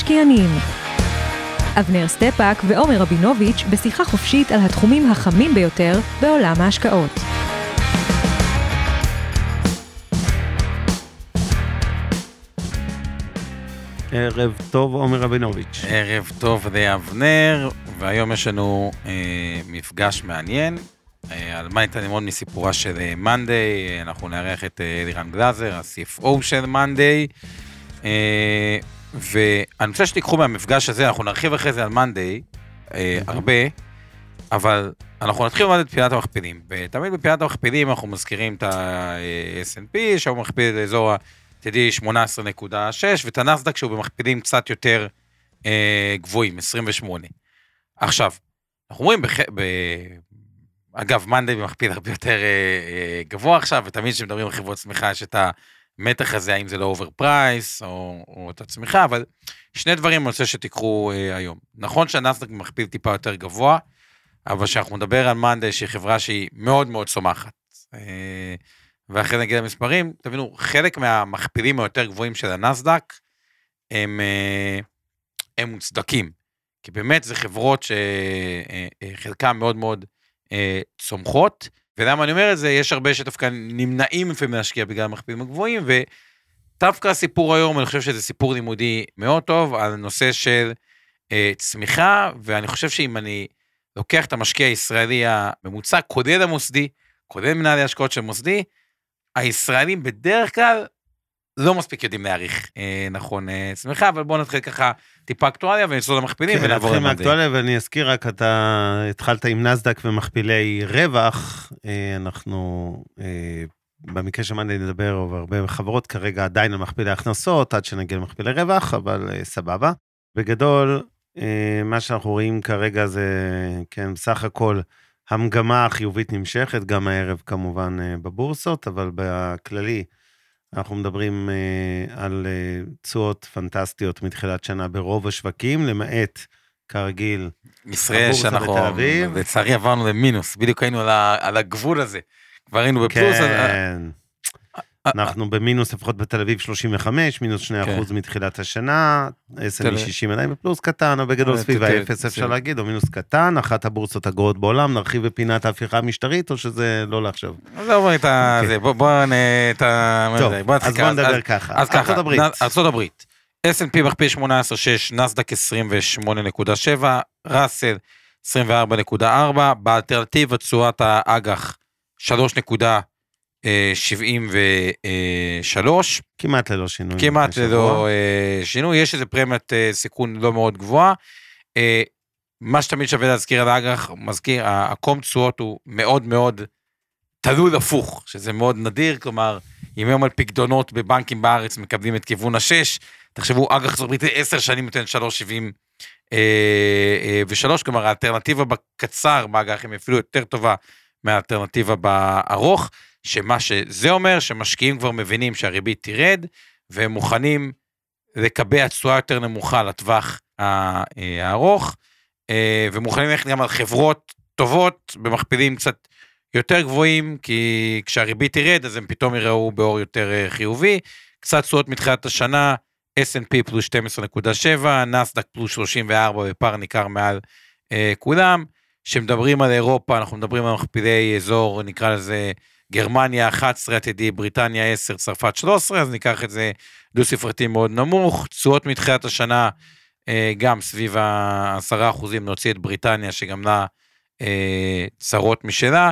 המשקיענים אבנר סטפק ועומר רבינוביץ' בשיחה חופשית על התחומים החמים ביותר בעולם ההשקעות. ערב טוב, עומר רבינוביץ'. ערב טוב לאבנר, והיום יש לנו אה, מפגש מעניין. אה, על מה ניתן ללמוד מסיפורה של מאנדיי, אה, אנחנו נארח את אה, אלירן גלאזר, ה-CFO של מאנדיי. אה, ואני רוצה שתיקחו מהמפגש הזה, אנחנו נרחיב אחרי זה על מאנדיי, אה, הרבה, אבל אנחנו נתחיל ללמוד את פינת המכפילים. ותמיד בפינת המכפילים אנחנו מזכירים את ה-S&P, שהוא מכפיל לאזור ה-TD 18.6, ואת הנסדק שהוא במכפילים קצת יותר אה, גבוהים, 28. עכשיו, אנחנו אומרים, בח... ב... אגב, מאנדיי במכפיל הרבה יותר אה, אה, גבוה עכשיו, ותמיד כשמדברים על חברות צמיחה יש את ה... המתח הזה, האם זה לא overpriced או, או את הצמיחה, אבל שני דברים אני רוצה שתיקחו אה, היום. נכון שהנאסד"ק מכפיל טיפה יותר גבוה, אבל כשאנחנו נדבר על מאנדיי, שהיא חברה שהיא מאוד מאוד צומחת, אה, ואחרי נגיד המספרים, תבינו, חלק מהמכפילים היותר גבוהים של הנאסד"ק, הם, אה, הם מוצדקים. כי באמת זה חברות שחלקן אה, אה, מאוד מאוד אה, צומחות, ולמה אני אומר את זה? יש הרבה שדווקא נמנעים לפעמים להשקיע בגלל המכפילים הגבוהים, ודווקא הסיפור היום, אני חושב שזה סיפור לימודי מאוד טוב על נושא של אה, צמיחה, ואני חושב שאם אני לוקח את המשקיע הישראלי הממוצע, כולל המוסדי, כולל מנהלי השקעות של מוסדי, הישראלים בדרך כלל לא מספיק יודעים להעריך אה, נכון אה, צמיחה, אבל בואו נתחיל ככה טיפה אקטואליה ונצלול למכפילים כן, ונעבור למדעים. נתחיל מאקטואליה ואני אזכיר רק, אתה התחלת עם נסדק ומכפילי רווח, אה, אנחנו אה, במקרה שמעתי לדבר על הרבה חברות כרגע עדיין על מכפילי הכנסות, עד שנגיע למכפילי רווח, אבל אה, סבבה. בגדול, אה, מה שאנחנו רואים כרגע זה, כן, בסך הכל, המגמה החיובית נמשכת, גם הערב כמובן אה, בבורסות, אבל בכללי, אנחנו מדברים uh, על uh, תשואות פנטסטיות מתחילת שנה ברוב השווקים, למעט, כרגיל, ישראל שאנחנו, לצערי עברנו למינוס, בדיוק היינו על, על הגבול הזה. כבר היינו בפלוס. כן. אז... אנחנו במינוס לפחות בתל אביב 35, מינוס 2 כן. אחוז מתחילת השנה, S&P 60 עדיין בפלוס קטן, או בגדול סביב האפס אפשר להגיד, או מינוס קטן, אחת הבורסות הגרועות בעולם, נרחיב בפינת ההפיכה המשטרית, או שזה לא לעכשיו? עזוב את ה... בוא נדבר ככה. אז ככה, ארצות הברית. S&P מכפיל 18.6, נסדק 28.7, ראסל 24.4, באלטרנטיבה תשואת האג"ח 3. 73. כמעט ללא שינוי. כמעט ללא uh, שינוי, יש איזה פרמיית סיכון לא מאוד גבוהה. מה שתמיד שווה להזכיר על האג"ח, מזכיר, הקום תשואות הוא מאוד מאוד תלוי הפוך, שזה מאוד נדיר, כלומר, אם היום על פקדונות בבנקים בארץ מקבלים את כיוון השש, תחשבו, אג"ח ארצות הברית 10 שנים נותן 3.70 ושלוש, כלומר האלטרנטיבה בקצר באג"ח היא אפילו יותר טובה מהאלטרנטיבה בארוך. שמה שזה אומר, שמשקיעים כבר מבינים שהריבית תרד, והם מוכנים לקבע תשואה יותר נמוכה לטווח הארוך, אה, ומוכנים ללכת גם על חברות טובות במכפילים קצת יותר גבוהים, כי כשהריבית תרד אז הם פתאום יראו באור יותר אה, חיובי. קצת תשואות מתחילת השנה, S&P פלוס 12.7, נסדק פלוס 34 בפער ניכר מעל אה, כולם. כשמדברים על אירופה, אנחנו מדברים על מכפילי אזור, נקרא לזה גרמניה 11 עתידי, בריטניה 10, צרפת 13, אז ניקח את זה דו ספרתי מאוד נמוך, תשואות מתחילת השנה אה, גם סביב ה-10 אחוזים, נוציא את בריטניה שגם לה אה, צרות משלה,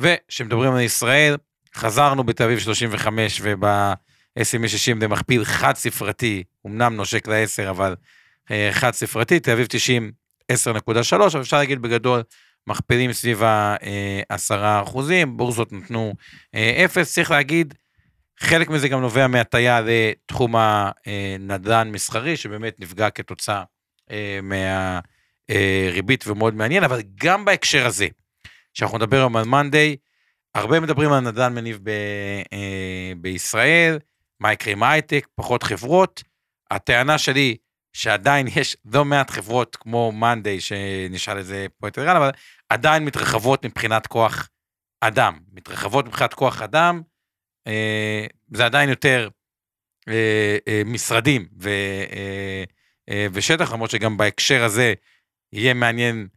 וכשמדברים על ישראל, חזרנו בתל אביב 35 וב-SMA 60 זה מכפיל חד ספרתי, אמנם נושק ל-10 אבל אה, חד ספרתי, תל אביב 90 10.3, אבל אפשר להגיד בגדול מכפילים סביב ה-10 אחוזים, בורסות נתנו 0, אה, צריך להגיד, חלק מזה גם נובע מהטיה לתחום הנדל"ן מסחרי, שבאמת נפגע כתוצאה אה, מהריבית ומאוד מעניין, אבל גם בהקשר הזה, שאנחנו נדבר היום על מאנדיי, הרבה מדברים על נדל"ן מניב ב, אה, בישראל, מה יקרה עם הייטק, פחות חברות. הטענה שלי, שעדיין יש לא מעט חברות כמו מאנדיי, שנשאל איזה פרויקט ריאל, אבל עדיין מתרחבות מבחינת כוח אדם. מתרחבות מבחינת כוח אדם, אה, זה עדיין יותר אה, אה, משרדים ו, אה, אה, ושטח, למרות שגם בהקשר הזה יהיה מעניין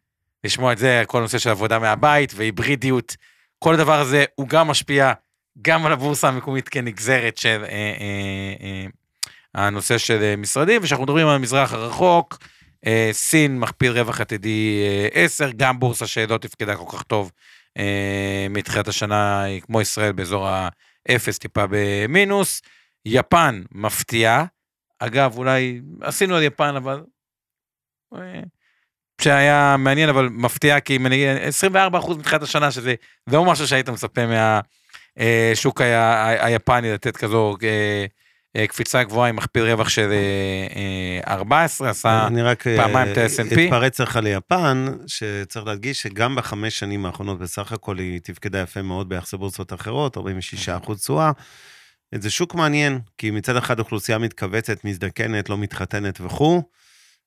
לשמוע את זה, כל הנושא של עבודה מהבית והיברידיות, כל הדבר הזה הוא גם משפיע גם על הבורסה המקומית כנגזרת של אה, אה, אה, הנושא של אה, משרדים, וכשאנחנו מדברים על המזרח הרחוק, אה, סין מכפיל רווח עתידי אה, 10, גם בורסה שלא תפקדה כל כך טוב אה, מתחילת השנה, כמו ישראל באזור האפס, טיפה במינוס. יפן מפתיעה, אגב, אולי עשינו על יפן, אבל... אה, שהיה מעניין, אבל מפתיע, כי אם אני... 24% מתחילת השנה, שזה לא משהו שהיית מצפה מהשוק ה- היפני לתת כזו אה, אה, קפיצה גבוהה עם מכפיל רווח של אה, 14, עשה אני רק אה, פעמיים את ה-S&P. אתפרץ לך ליפן, שצריך להדגיש שגם בחמש שנים האחרונות בסך הכל היא תפקדה יפה מאוד ביחס לבורסות אחרות, 46 אחוז תשואה. זה שוק מעניין, כי מצד אחד אוכלוסייה מתכווצת, מזדקנת, לא מתחתנת וכו'.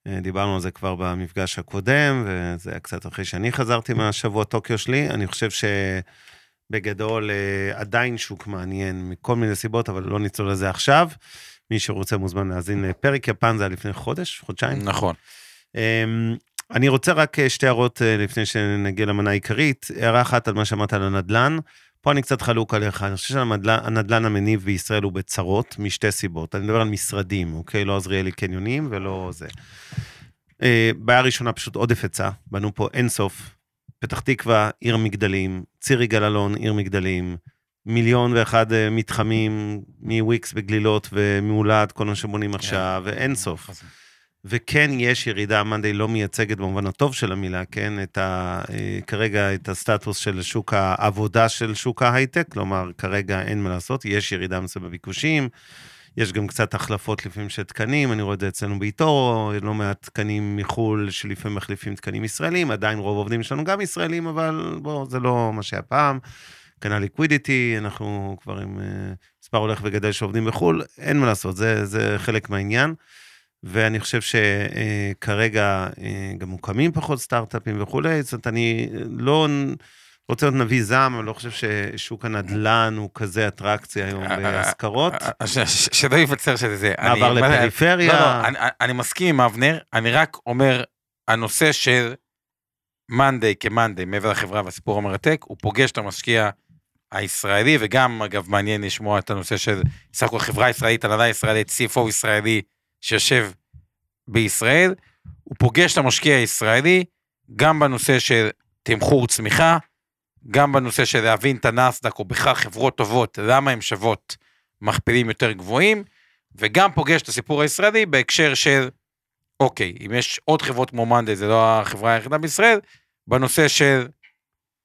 אה, דיברנו על זה כבר במפגש הקודם, וזה היה קצת אחרי שאני חזרתי מהשבוע טוקיו שלי. אני חושב שבגדול אה, עדיין שוק מעניין מכל מיני סיבות, אבל לא נצלול לזה עכשיו. מי שרוצה מוזמן להאזין לפרק יפן, זה היה לפני חודש, חודשיים. נכון. אמ, אני רוצה רק אה, שתי הערות אה, לפני שנגיע למנה העיקרית. הערה אחת על מה שאמרת על הנדל"ן. פה אני קצת חלוק עליך, אני חושב שהנדל"ן המניב בישראל הוא בצרות משתי סיבות. אני מדבר על משרדים, אוקיי? לא עזריאלי קניונים ולא זה. בעיה ראשונה, פשוט עודף היצע. בנו פה אינסוף. פתח תקווה, עיר מגדלים. ציר יגאל אלון, עיר מגדלים. מיליון ואחד אה, מתחמים מוויקס בגלילות ומאולד, כל מה שבונים עכשיו, ואין סוף. וכן יש ירידה, מאנדיי לא מייצגת במובן הטוב של המילה, כן, את ה, אה, כרגע את הסטטוס של שוק העבודה של שוק ההייטק, כלומר, כרגע אין מה לעשות, יש ירידה מסוימת בביקושים, יש גם קצת החלפות לפעמים של תקנים, אני רואה את זה אצלנו באיטורו, לא מעט תקנים מחו"ל שלפעמים מחליפים תקנים ישראלים, עדיין רוב העובדים שלנו גם ישראלים, אבל בואו, זה לא מה שהיה פעם. כנ"ל ליקווידיטי, אנחנו כבר עם אה, מספר הולך וגדל שעובדים בחו"ל, אין מה לעשות, זה, זה חלק מהעניין. ואני חושב שכרגע אה, גם מוקמים פחות סטארט-אפים וכולי, זאת אומרת, אני לא רוצה להיות נביא זעם, אבל לא חושב ששוק הנדל"ן הוא כזה אטרקציה היום אה, בהשכרות. שלא ייווצר שזה זה. מעבר לפריפריה. לא, לא, אני- אני מסכים עם אבנר, אני רק אומר, הנושא של מאנדיי כמאנדיי, מעבר לחברה והסיפור המרתק, הוא פוגש את המשקיע הישראלי, וגם, אגב, מעניין לשמוע את הנושא של סך הכל חברה ישראלית, הנהלה ישראלית, CFO ישראלי, שיושב בישראל, הוא פוגש את המשקיע הישראלי, גם בנושא של תמחור צמיחה, גם בנושא של להבין את הנסדק, או בכלל חברות טובות, למה הן שוות מכפילים יותר גבוהים, וגם פוגש את הסיפור הישראלי בהקשר של, אוקיי, אם יש עוד חברות כמו מאנדי, זה לא החברה היחידה בישראל, בנושא של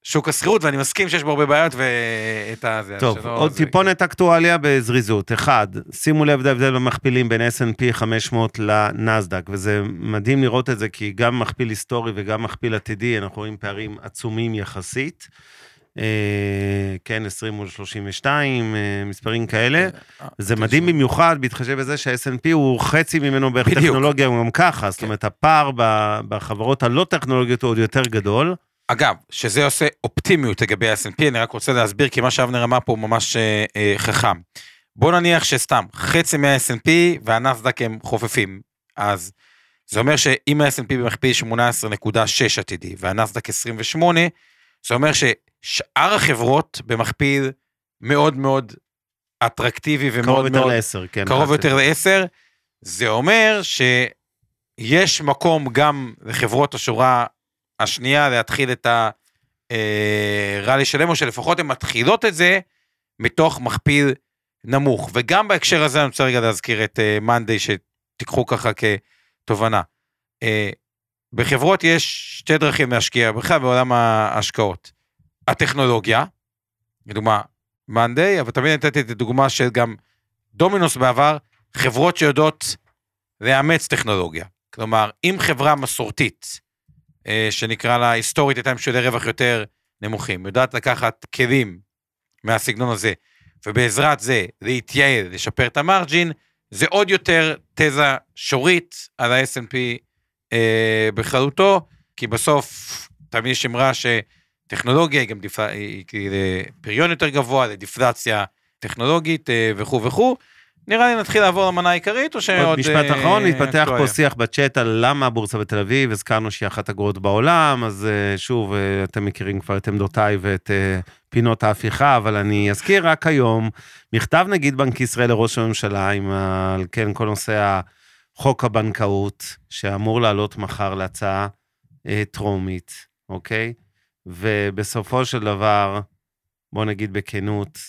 שוק השכירות, ואני מסכים שיש בו הרבה בעיות, ואת הזה. טוב, שלא- עוד טיפונת אקטואליה בזריזות. אחד, שימו לב להבדל במכפילים בין S&P 500 לנסדק, וזה מדהים לראות את זה, כי גם מכפיל היסטורי וגם מכפיל עתידי, אנחנו רואים פערים עצומים יחסית. אה, כן, 20 מול 32, אה, מספרים כאלה. זה מדהים במיוחד, בהתחשב בזה שה-S&P הוא חצי ממנו בערך. טכנולוגיה, הוא גם ככה, זאת כן. אומרת, הפער בחברות הלא טכנולוגיות הוא עוד יותר גדול. אגב, שזה עושה אופטימיות לגבי ה-S&P, אני רק רוצה להסביר, כי מה שאבנר אמר פה הוא ממש אה, אה, חכם. בוא נניח שסתם, חצי מה-S&P והנסדק הם חופפים, אז זה אומר שאם ה-S&P במכפיל 18.6 עתידי והנסדק 28, זה אומר ששאר החברות במכפיל מאוד מאוד אטרקטיבי קרוב ומאוד יותר מאוד לעשר, כן. קרוב יותר ל-10, זה אומר שיש מקום גם לחברות השורה השנייה להתחיל את הרלי שלהם, או שלפחות הן מתחילות את זה מתוך מכפיל נמוך. וגם בהקשר הזה אני רוצה רגע להזכיר את מאנדיי, שתיקחו ככה כתובנה. אה, בחברות יש שתי דרכים להשקיע, בכלל בעולם ההשקעות. הטכנולוגיה, לדוגמה, מאנדיי, אבל תמיד נתתי את הדוגמה של גם דומינוס בעבר, חברות שיודעות לאמץ טכנולוגיה. כלומר, אם חברה מסורתית, אה, שנקרא לה היסטורית, הייתה עם שולי רווח יותר נמוכים, יודעת לקחת כלים מהסגנון הזה, ובעזרת זה להתייעל, לשפר את המרג'ין, זה עוד יותר תזה שורית על ה-S&P אה, בכללותו, כי בסוף תמיד יש אמרה שטכנולוגיה היא גם דיפ... היא לפריון יותר גבוה, לדיפלציה טכנולוגית אה, וכו' וכו'. נראה לי נתחיל לעבור למנה העיקרית, או שעוד... עוד משפט אה, אחרון, התפתח אקטואליה? פה שיח בצ'אט על למה הבורסה בתל אביב, הזכרנו שהיא אחת הגרועות בעולם, אז אה, שוב, אה, אתם מכירים כבר את עמדותיי ואת אה, פינות ההפיכה, אבל אני אזכיר רק היום, מכתב נגיד בנק ישראל לראש הממשלה, עם על כן כל נושא חוק הבנקאות, שאמור לעלות מחר להצעה אה, טרומית, אוקיי? ובסופו של דבר, בוא נגיד בכנות,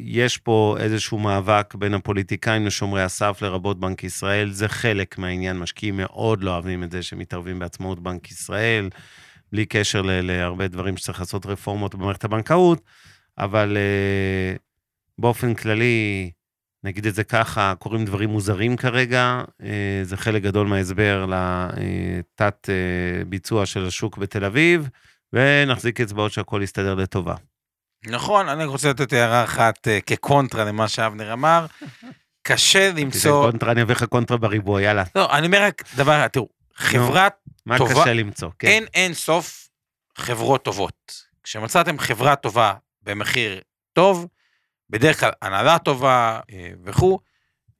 יש פה איזשהו מאבק בין הפוליטיקאים לשומרי הסף, לרבות בנק ישראל. זה חלק מהעניין, משקיעים מאוד לא אוהבים את זה שמתערבים בעצמאות בנק ישראל, בלי קשר ל- להרבה דברים שצריך לעשות רפורמות במערכת הבנקאות, אבל אה, באופן כללי, נגיד את זה ככה, קורים דברים מוזרים כרגע, אה, זה חלק גדול מההסבר לתת אה, ביצוע של השוק בתל אביב, ונחזיק אצבעות שהכל יסתדר לטובה. נכון, אני רוצה לתת הערה אחת אה, כקונטרה למה שאבנר אמר. קשה למצוא... קונטרה, אני אביא לך קונטרה בריבוע, יאללה. לא, אני אומר רק דבר, תראו, חברת, מה טובה- קשה למצוא? כן. אין אין סוף חברות טובות. כשמצאתם חברה טובה במחיר טוב, בדרך כלל הנהלה טובה אה, וכו',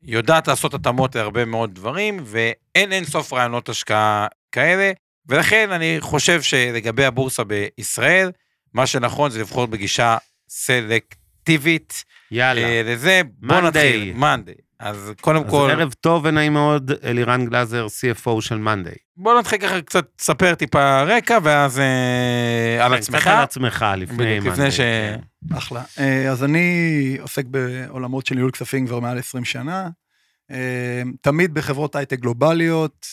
יודעת לעשות התאמות להרבה מאוד דברים, ואין אין סוף רעיונות השקעה כאלה, ולכן אני חושב שלגבי הבורסה בישראל, מה שנכון זה לבחור בגישה סלקטיבית יאללה. אה, לזה. בוא Monday. נתחיל, מאנדיי. אז קודם אז כל, ערב טוב ונעים מאוד, אלירן גלאזר, CFO של מאנדיי. בוא נתחיל ככה קצת לספר טיפה רקע, ואז אה, על עצמך. קצת על עצמך לפני בדיוק, לפני מאנדיי. ש... כן. אחלה. אה, אז אני עוסק בעולמות של ניהול כספים כבר מעל 20 שנה. אה, תמיד בחברות הייטק גלובליות.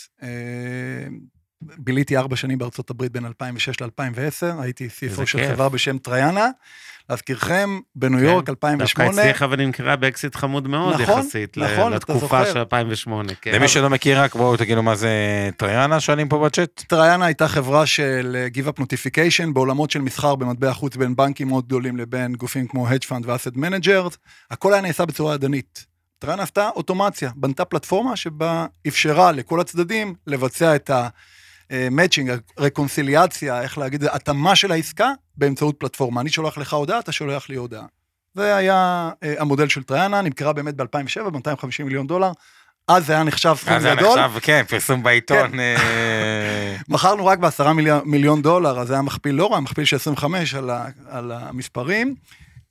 ביליתי ארבע שנים בארצות הברית בין 2006 ל-2010, הייתי CFO של. חברה בשם טריאנה. להזכירכם, בניו כן, יורק דווקא 2008, אצלך אבל נמכרה באקסיט חמוד מאוד נכון, יחסית נכון, אתה לתקופה. של 2008. כן. למי שלא מכיר רק בואו תגידו מה זה טריאנה שואלים פה בצ'אט. טריאנה הייתה חברה של אה, Give Up Notification בעולמות של מסחר במטבע חוץ בין בנקים מאוד גדולים לבין גופים כמו Hedge Fund ו-Asset Managers. הכל היה נעשה בצורה ידנית. טריאנה עשתה אוטומציה, בנתה פלטפורמה שבה אפשרה לכל הצדדים לבצע את ה-matching, הרקונסיליאציה, איך להגיד, התאמה של העסקה באמצעות פלטפורמה. אני שולח לך הודעה, אתה שולח לי הודעה. זה היה אה, המודל של טריאנה, נמכרה באמת ב-2007, ב-250 מיליון דולר. אז זה היה נחשב סכום אז זה גדול. נחשב, כן, פרסום בעיתון. אה, מכרנו רק בעשרה מיליון, מיליון דולר, אז זה היה מכפיל לא רע, מכפיל של 25 על, ה, על המספרים.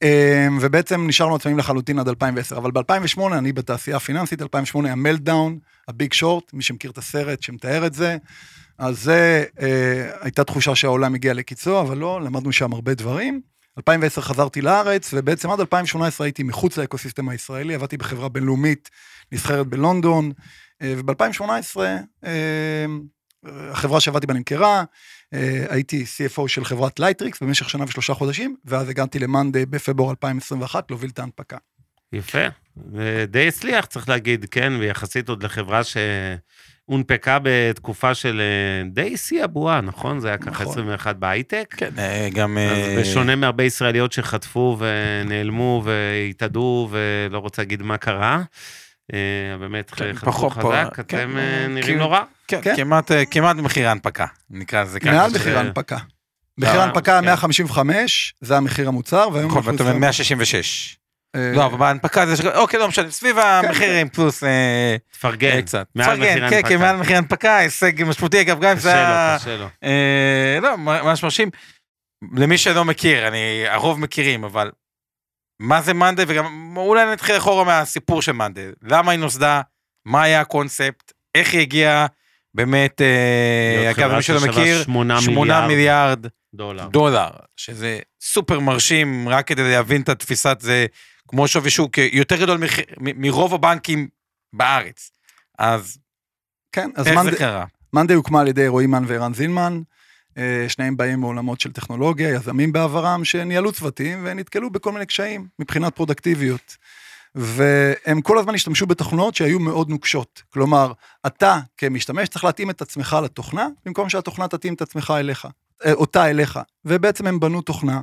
אמ, ובעצם נשארנו עצמאים לחלוטין עד 2010. אבל ב-2008, אני בתעשייה הפיננסית, 2008 המלדאון, הביג שורט, מי שמכיר את הסרט שמתאר את זה, אז זה, אה, הייתה תחושה שהעולם הגיע לקיצו, אבל לא, למדנו שם הרבה דברים. 2010 חזרתי לארץ, ובעצם עד 2018 הייתי מחוץ לאקוסיסטם הישראלי, עבדתי בחברה בינלאומית נסחרת בלונדון, אה, וב-2018 החברה שעבדתי בה נמכרה, אה, הייתי CFO של חברת לייטריקס במשך שנה ושלושה חודשים, ואז הגעתי למאנדיי בפברואר 2021 להוביל את ההנפקה. יפה. די הצליח, צריך להגיד, כן, ויחסית עוד לחברה שהונפקה בתקופה של אה, די שיא הבועה, נכון? זה היה ככה נכון. 21 בהייטק. כן, אה, גם... אז אה, בשונה מהרבה ישראליות שחטפו ונעלמו והתאדו ולא רוצה להגיד מה קרה, אה, באמת כן, חטפו פה, חזק, כן, אתם אה, נראים לא רע. כן, כן. כמעט, כמעט מחיר ההנפקה, נקרא לזה ככה. מעל מחיר ההנפקה. מחיר אה, ההנפקה כן. 155, זה המחיר המוצר, והיום נכון, ואתה אומר עושים- 166. אה, לא, אבל בהנפקה זה... ש- אוקיי, לא משנה, סביב המחירים פלוס אה, תפרגן. קצת. מעל תפרגן, כן. כן, מעל מחיר ההנפקה, הישג משמעותי, אגב, גם אם זה קשה היה... לו, קשה לו. אה, לא, ממש מרשים. למי שלא מכיר, אני, הרוב מכירים, אבל מה זה מאנדיי, וגם אולי נתחיל אחורה מהסיפור של מאנדיי. למה היא נוסדה, מה היה הקונספט, איך היא הגיעה, באמת, אה, אגב, למי שלא מכיר, 8 8 מיליארד דולר. דולר, שזה סופר מרשים, רק כדי להבין את התפיסת זה, כמו שווי שוק יותר גדול מח- מ- מרוב הבנקים בארץ. אז כן, אז איך זה מאנדיי- קרה? מאנדיי הוקמה על ידי רועי מן וערן זינמן. אה, שניהם באים מעולמות של טכנולוגיה, יזמים בעברם, שניהלו צוותים ונתקלו בכל מיני קשיים מבחינת productivity־ות. והם כל הזמן השתמשו בתוכנות שהיו מאוד נוקשות. כלומר, אתה כמשתמש צריך להתאים את עצמך לתוכנה, במקום שהתוכנה תתאים את עצמך אליך, אה, אותה אליך. ובעצם הם בנו תוכנה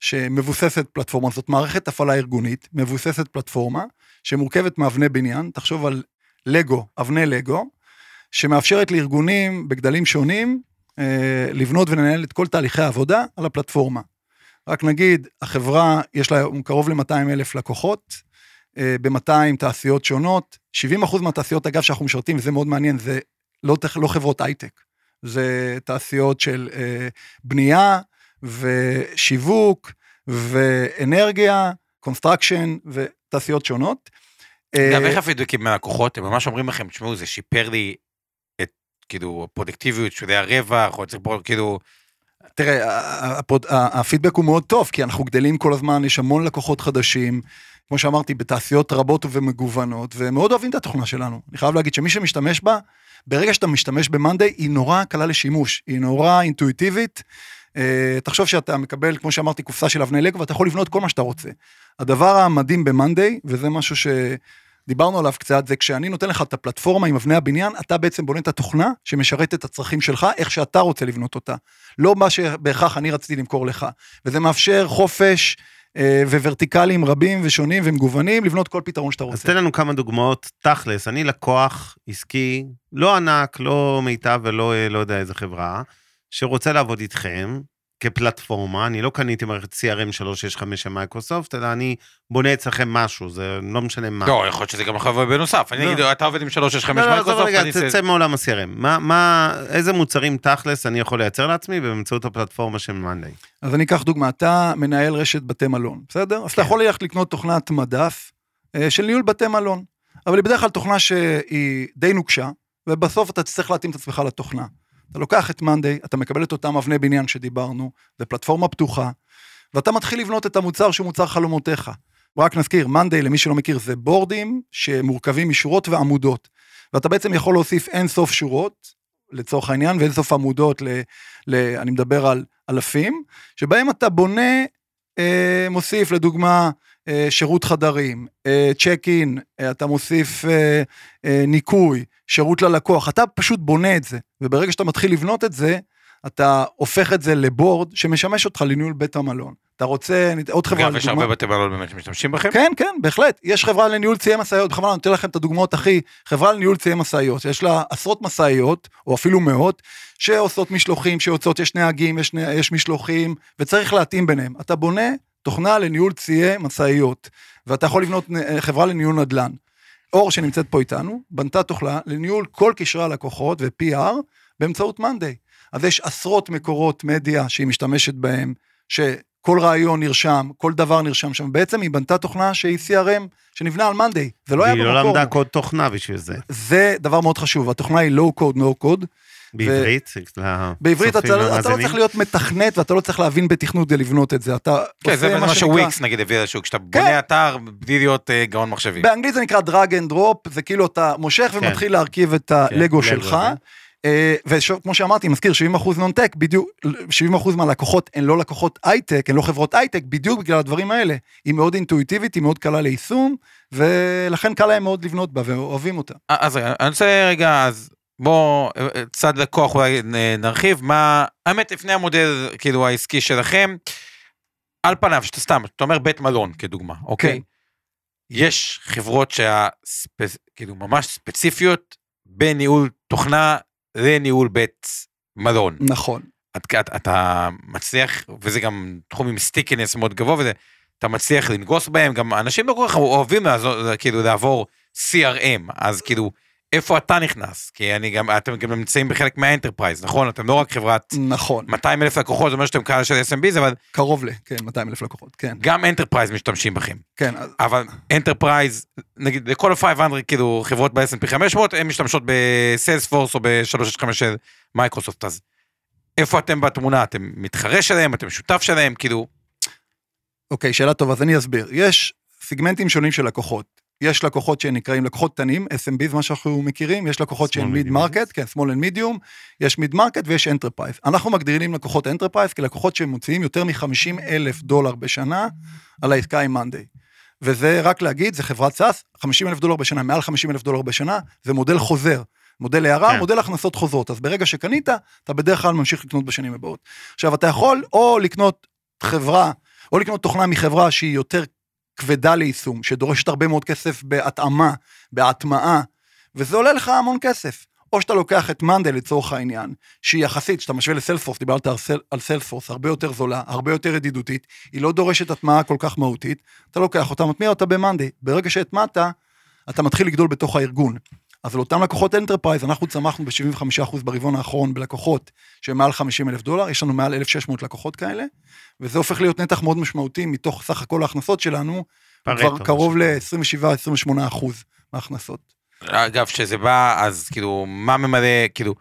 שמבוססת פלטפורמה, זאת מערכת הפעלה ארגונית, מבוססת פלטפורמה, שמורכבת מאבני בניין, תחשוב על לגו, אבני לגו, שמאפשרת לארגונים בגדלים שונים אה, לבנות ולנהל את כל תהליכי העבודה על הפלטפורמה. רק נגיד, החברה, יש לה קרוב ל-200 אלף לקוחות, אה, ב-200 תעשיות שונות, 70% מהתעשיות, אגב, שאנחנו משרתים, וזה מאוד מעניין, זה לא, לא חברות הייטק, זה תעשיות של אה, בנייה ושיווק ואנרגיה, construction ותעשיות שונות. אגב, איך הפידבקים מהלקוחות, הם ממש אומרים לכם, תשמעו, זה שיפר לי את, כאילו, הפרודקטיביות, שזה הרווח, או צריך פה, כאילו... תראה, הפידבק הוא מאוד טוב, כי אנחנו גדלים כל הזמן, יש המון לקוחות חדשים, כמו שאמרתי, בתעשיות רבות ומגוונות, ומאוד אוהבים את התוכנה שלנו. אני חייב להגיד שמי שמשתמש בה, ברגע שאתה משתמש במאנדיי, היא נורא קלה לשימוש, היא נורא אינטואיטיבית. אה, תחשוב שאתה מקבל, כמו שאמרתי, קופסה של אבני לגו, ואתה יכול לבנות כל מה שאתה רוצה. הדבר המדהים במאנדיי, וזה משהו שדיברנו עליו קצת, זה כשאני נותן לך את הפלטפורמה עם אבני הבניין, אתה בעצם בונה את התוכנה שמשרת את הצרכים שלך, איך שאתה רוצה לבנות אותה. לא מה שבהכרח אני רציתי למכור לך. וזה מאפשר חופש. אה, ורטיקלים רבים ושונים ומגוונים, לבנות כל פתרון שאתה רוצה. אז תן לנו כמה דוגמאות, תכלס, אני לקוח עסקי, לא ענק, לא מיטב ולא אה, לא יודע איזה חברה, שרוצה לעבוד איתכם, כפלטפורמה, אני לא קניתי מערכת CRM 365 של מייקרוסופט, אלא אני בונה אצלכם משהו, זה לא משנה מה. לא, יכול להיות שזה גם יכול בנוסף. אני לא. אגיד, אתה עובד עם 365 לא, לא, עזוב מייקרוסופט, רגע, אני... תצא מעולם ה-CRM. מה, מה, איזה מוצרים תכלס אני יכול לייצר לעצמי באמצעות הפלטפורמה של מאנדיי? אז אני אקח דוגמה, אתה מנהל רשת בתי מלון, בסדר? אז אתה כן. יכול ללכת לקנות תוכנת מדף אה, של ניהול בתי מלון, אבל היא בדרך כלל תוכנה שהיא די נוקשה, ובסוף אתה תצטרך להתאים את עצמך לתוכנה. אתה לוקח את מאנדיי, אתה מקבל את אותם אבני בניין שדיברנו, זה פלטפורמה פתוחה, ואתה מתחיל לבנות את המוצר שהוא מוצר חלומותיך. רק נזכיר, מאנדיי, למי שלא מכיר, זה בורדים שמורכבים משורות ועמודות. ואתה בעצם יכול להוסיף אין סוף שורות, לצורך העניין, ואין סוף עמודות, ל, ל, אני מדבר על אלפים, שבהם אתה בונה, אה, מוסיף לדוגמה אה, שירות חדרים, אה, צ'ק אין, אה, אתה מוסיף אה, אה, ניקוי, שירות ללקוח, אתה פשוט בונה את זה, וברגע שאתה מתחיל לבנות את זה, אתה הופך את זה לבורד שמשמש אותך לניהול בית המלון. אתה רוצה, עוד חברה גם יש הרבה בתי מלון באמת שמשתמשים בכם? כן, כן, בהחלט. יש חברה לניהול ציי משאיות, בכוונה אני נותן לכם את הדוגמאות הכי, חברה לניהול ציי משאיות, יש לה עשרות משאיות, או אפילו מאות, שעושות משלוחים, שיוצאות, יש נהגים, יש, יש משלוחים, וצריך להתאים ביניהם. אתה בונה תוכנה לניהול ציי משאיות, ואתה יכול לבנות חברה לניהול נדל"ן. אור שנמצאת פה איתנו, בנתה תוכנה לניהול כל קשרי הלקוחות ו-PR באמצעות מאנדיי. אז יש עשרות מקורות מדיה שהיא משתמשת בהם, שכל רעיון נרשם, כל דבר נרשם שם. בעצם היא בנתה תוכנה שהיא CRM, שנבנה על מאנדיי. זה לא היה במקור. לא למדה קוד תוכנה בשביל זה. זה דבר מאוד חשוב, התוכנה היא low code, no code. בעברית? בעברית אתה, לצופים לא- אתה לא? צריך להיות מתכנת ואתה לא צריך להבין בתכנות כדי לבנות את זה, אתה כן, זה עושה מה שנקרא- שוויקס נגיד הביא לשוק, כשאתה בונה אתר בלי להיות אה, גאון מחשבים. באנגלית זה נקרא drag and drop, זה כאילו אתה מושך כן. ומתחיל להרכיב את הלגו לגו שלך. זה. אה, וכמו שאמרתי, מזכיר 70% non-tech, בדיוק, 70% מהלקוחות הן לא לקוחות הייטק, הן לא חברות הייטק, בדיוק בגלל הדברים האלה. היא מאוד אינטואיטיבית, היא מאוד קלה ליישום, ולכן קל להם מאוד לבנות בה, ואוהבים אותה. אה, אז רגע, אני רוצה רגע, אז בוא, אה, צד לקוח אולי נרחיב, מה, האמת לפני המודל כאילו העסקי שלכם, על פניו, שאתה סתם, אתה אומר בית מלון כדוגמה, אוקיי? כן. יש חברות שהספ... כאילו ממש ספציפיות בניהול תוכנה לניהול בית מלון. נכון. אתה, אתה, אתה מצליח, וזה גם תחום עם stickiness מאוד גבוה וזה, אתה מצליח לנגוס בהם, גם אנשים לא כל כך אוהבים לעזור, כאילו לעבור CRM, אז כאילו, איפה אתה נכנס? כי אני גם, אתם גם נמצאים בחלק מה-enterprise, נכון? אתם לא רק חברת נכון, 200 אלף לקוחות, זה אומר שאתם קהל של SMBs, אבל קרוב ל, כן, 200 אלף לקוחות, כן, גם enterprise משתמשים בכם. כן, אז- אבל enterprise, נגיד לכל ה-500 כאילו חברות ב-S&P 500, הן משתמשות בסיילספורס או ב-365 של מייקרוסופט, אז איפה אתם בתמונה? אתם מתחרה שלהם? אתם שותף שלהם? כאילו, אוקיי, שאלה טובה, אז אני אסביר. יש סיגמנטים שונים של לקוחות. יש לקוחות שנקראים לקוחות קטנים, SMB זה מה שאנחנו מכירים, יש לקוחות שהם mid-market, כן, small and medium, יש mid-market ויש enterprise. אנחנו מגדירים לקוחות enterprise כלקוחות שמוציאים יותר מ-50 אלף דולר בשנה על העסקה עם מאנדיי. וזה רק להגיד, זה חברת SaaS, 50 אלף דולר בשנה, מעל 50 אלף דולר בשנה, זה מודל חוזר. מודל הערה, כן. מודל הכנסות חוזרות. אז ברגע שקנית, אתה בדרך כלל ממשיך לקנות בשנים הבאות. עכשיו, אתה יכול או לקנות חברה, או לקנות תוכנה מחברה שהיא יותר כבדה ליישום, שדורשת הרבה מאוד כסף בהתאמה, בהטמעה, וזה עולה לך המון כסף. או שאתה לוקח את מאנדל לצורך העניין, שהיא יחסית, שאתה משווה לסלספורס, דיברת על, סל, על סלספורס, הרבה יותר זולה, הרבה יותר ידידותית, היא לא דורשת הטמעה כל כך מהותית, אתה לוקח אותה, מטמיע אותה במאנדי. ברגע שהטמעת, אתה מתחיל לגדול בתוך הארגון. אז לאותם לקוחות enterprise, אנחנו צמחנו ב-75% ברבעון האחרון בלקוחות שהם מעל 50 אלף דולר, יש לנו מעל 1,600 לקוחות כאלה, וזה הופך להיות נתח מאוד משמעותי מתוך סך הכל ההכנסות שלנו, כבר קרוב מה שנקרא. ל-27-28% מההכנסות. אגב, כשזה בא, אז כאילו, מה ממלא, כאילו,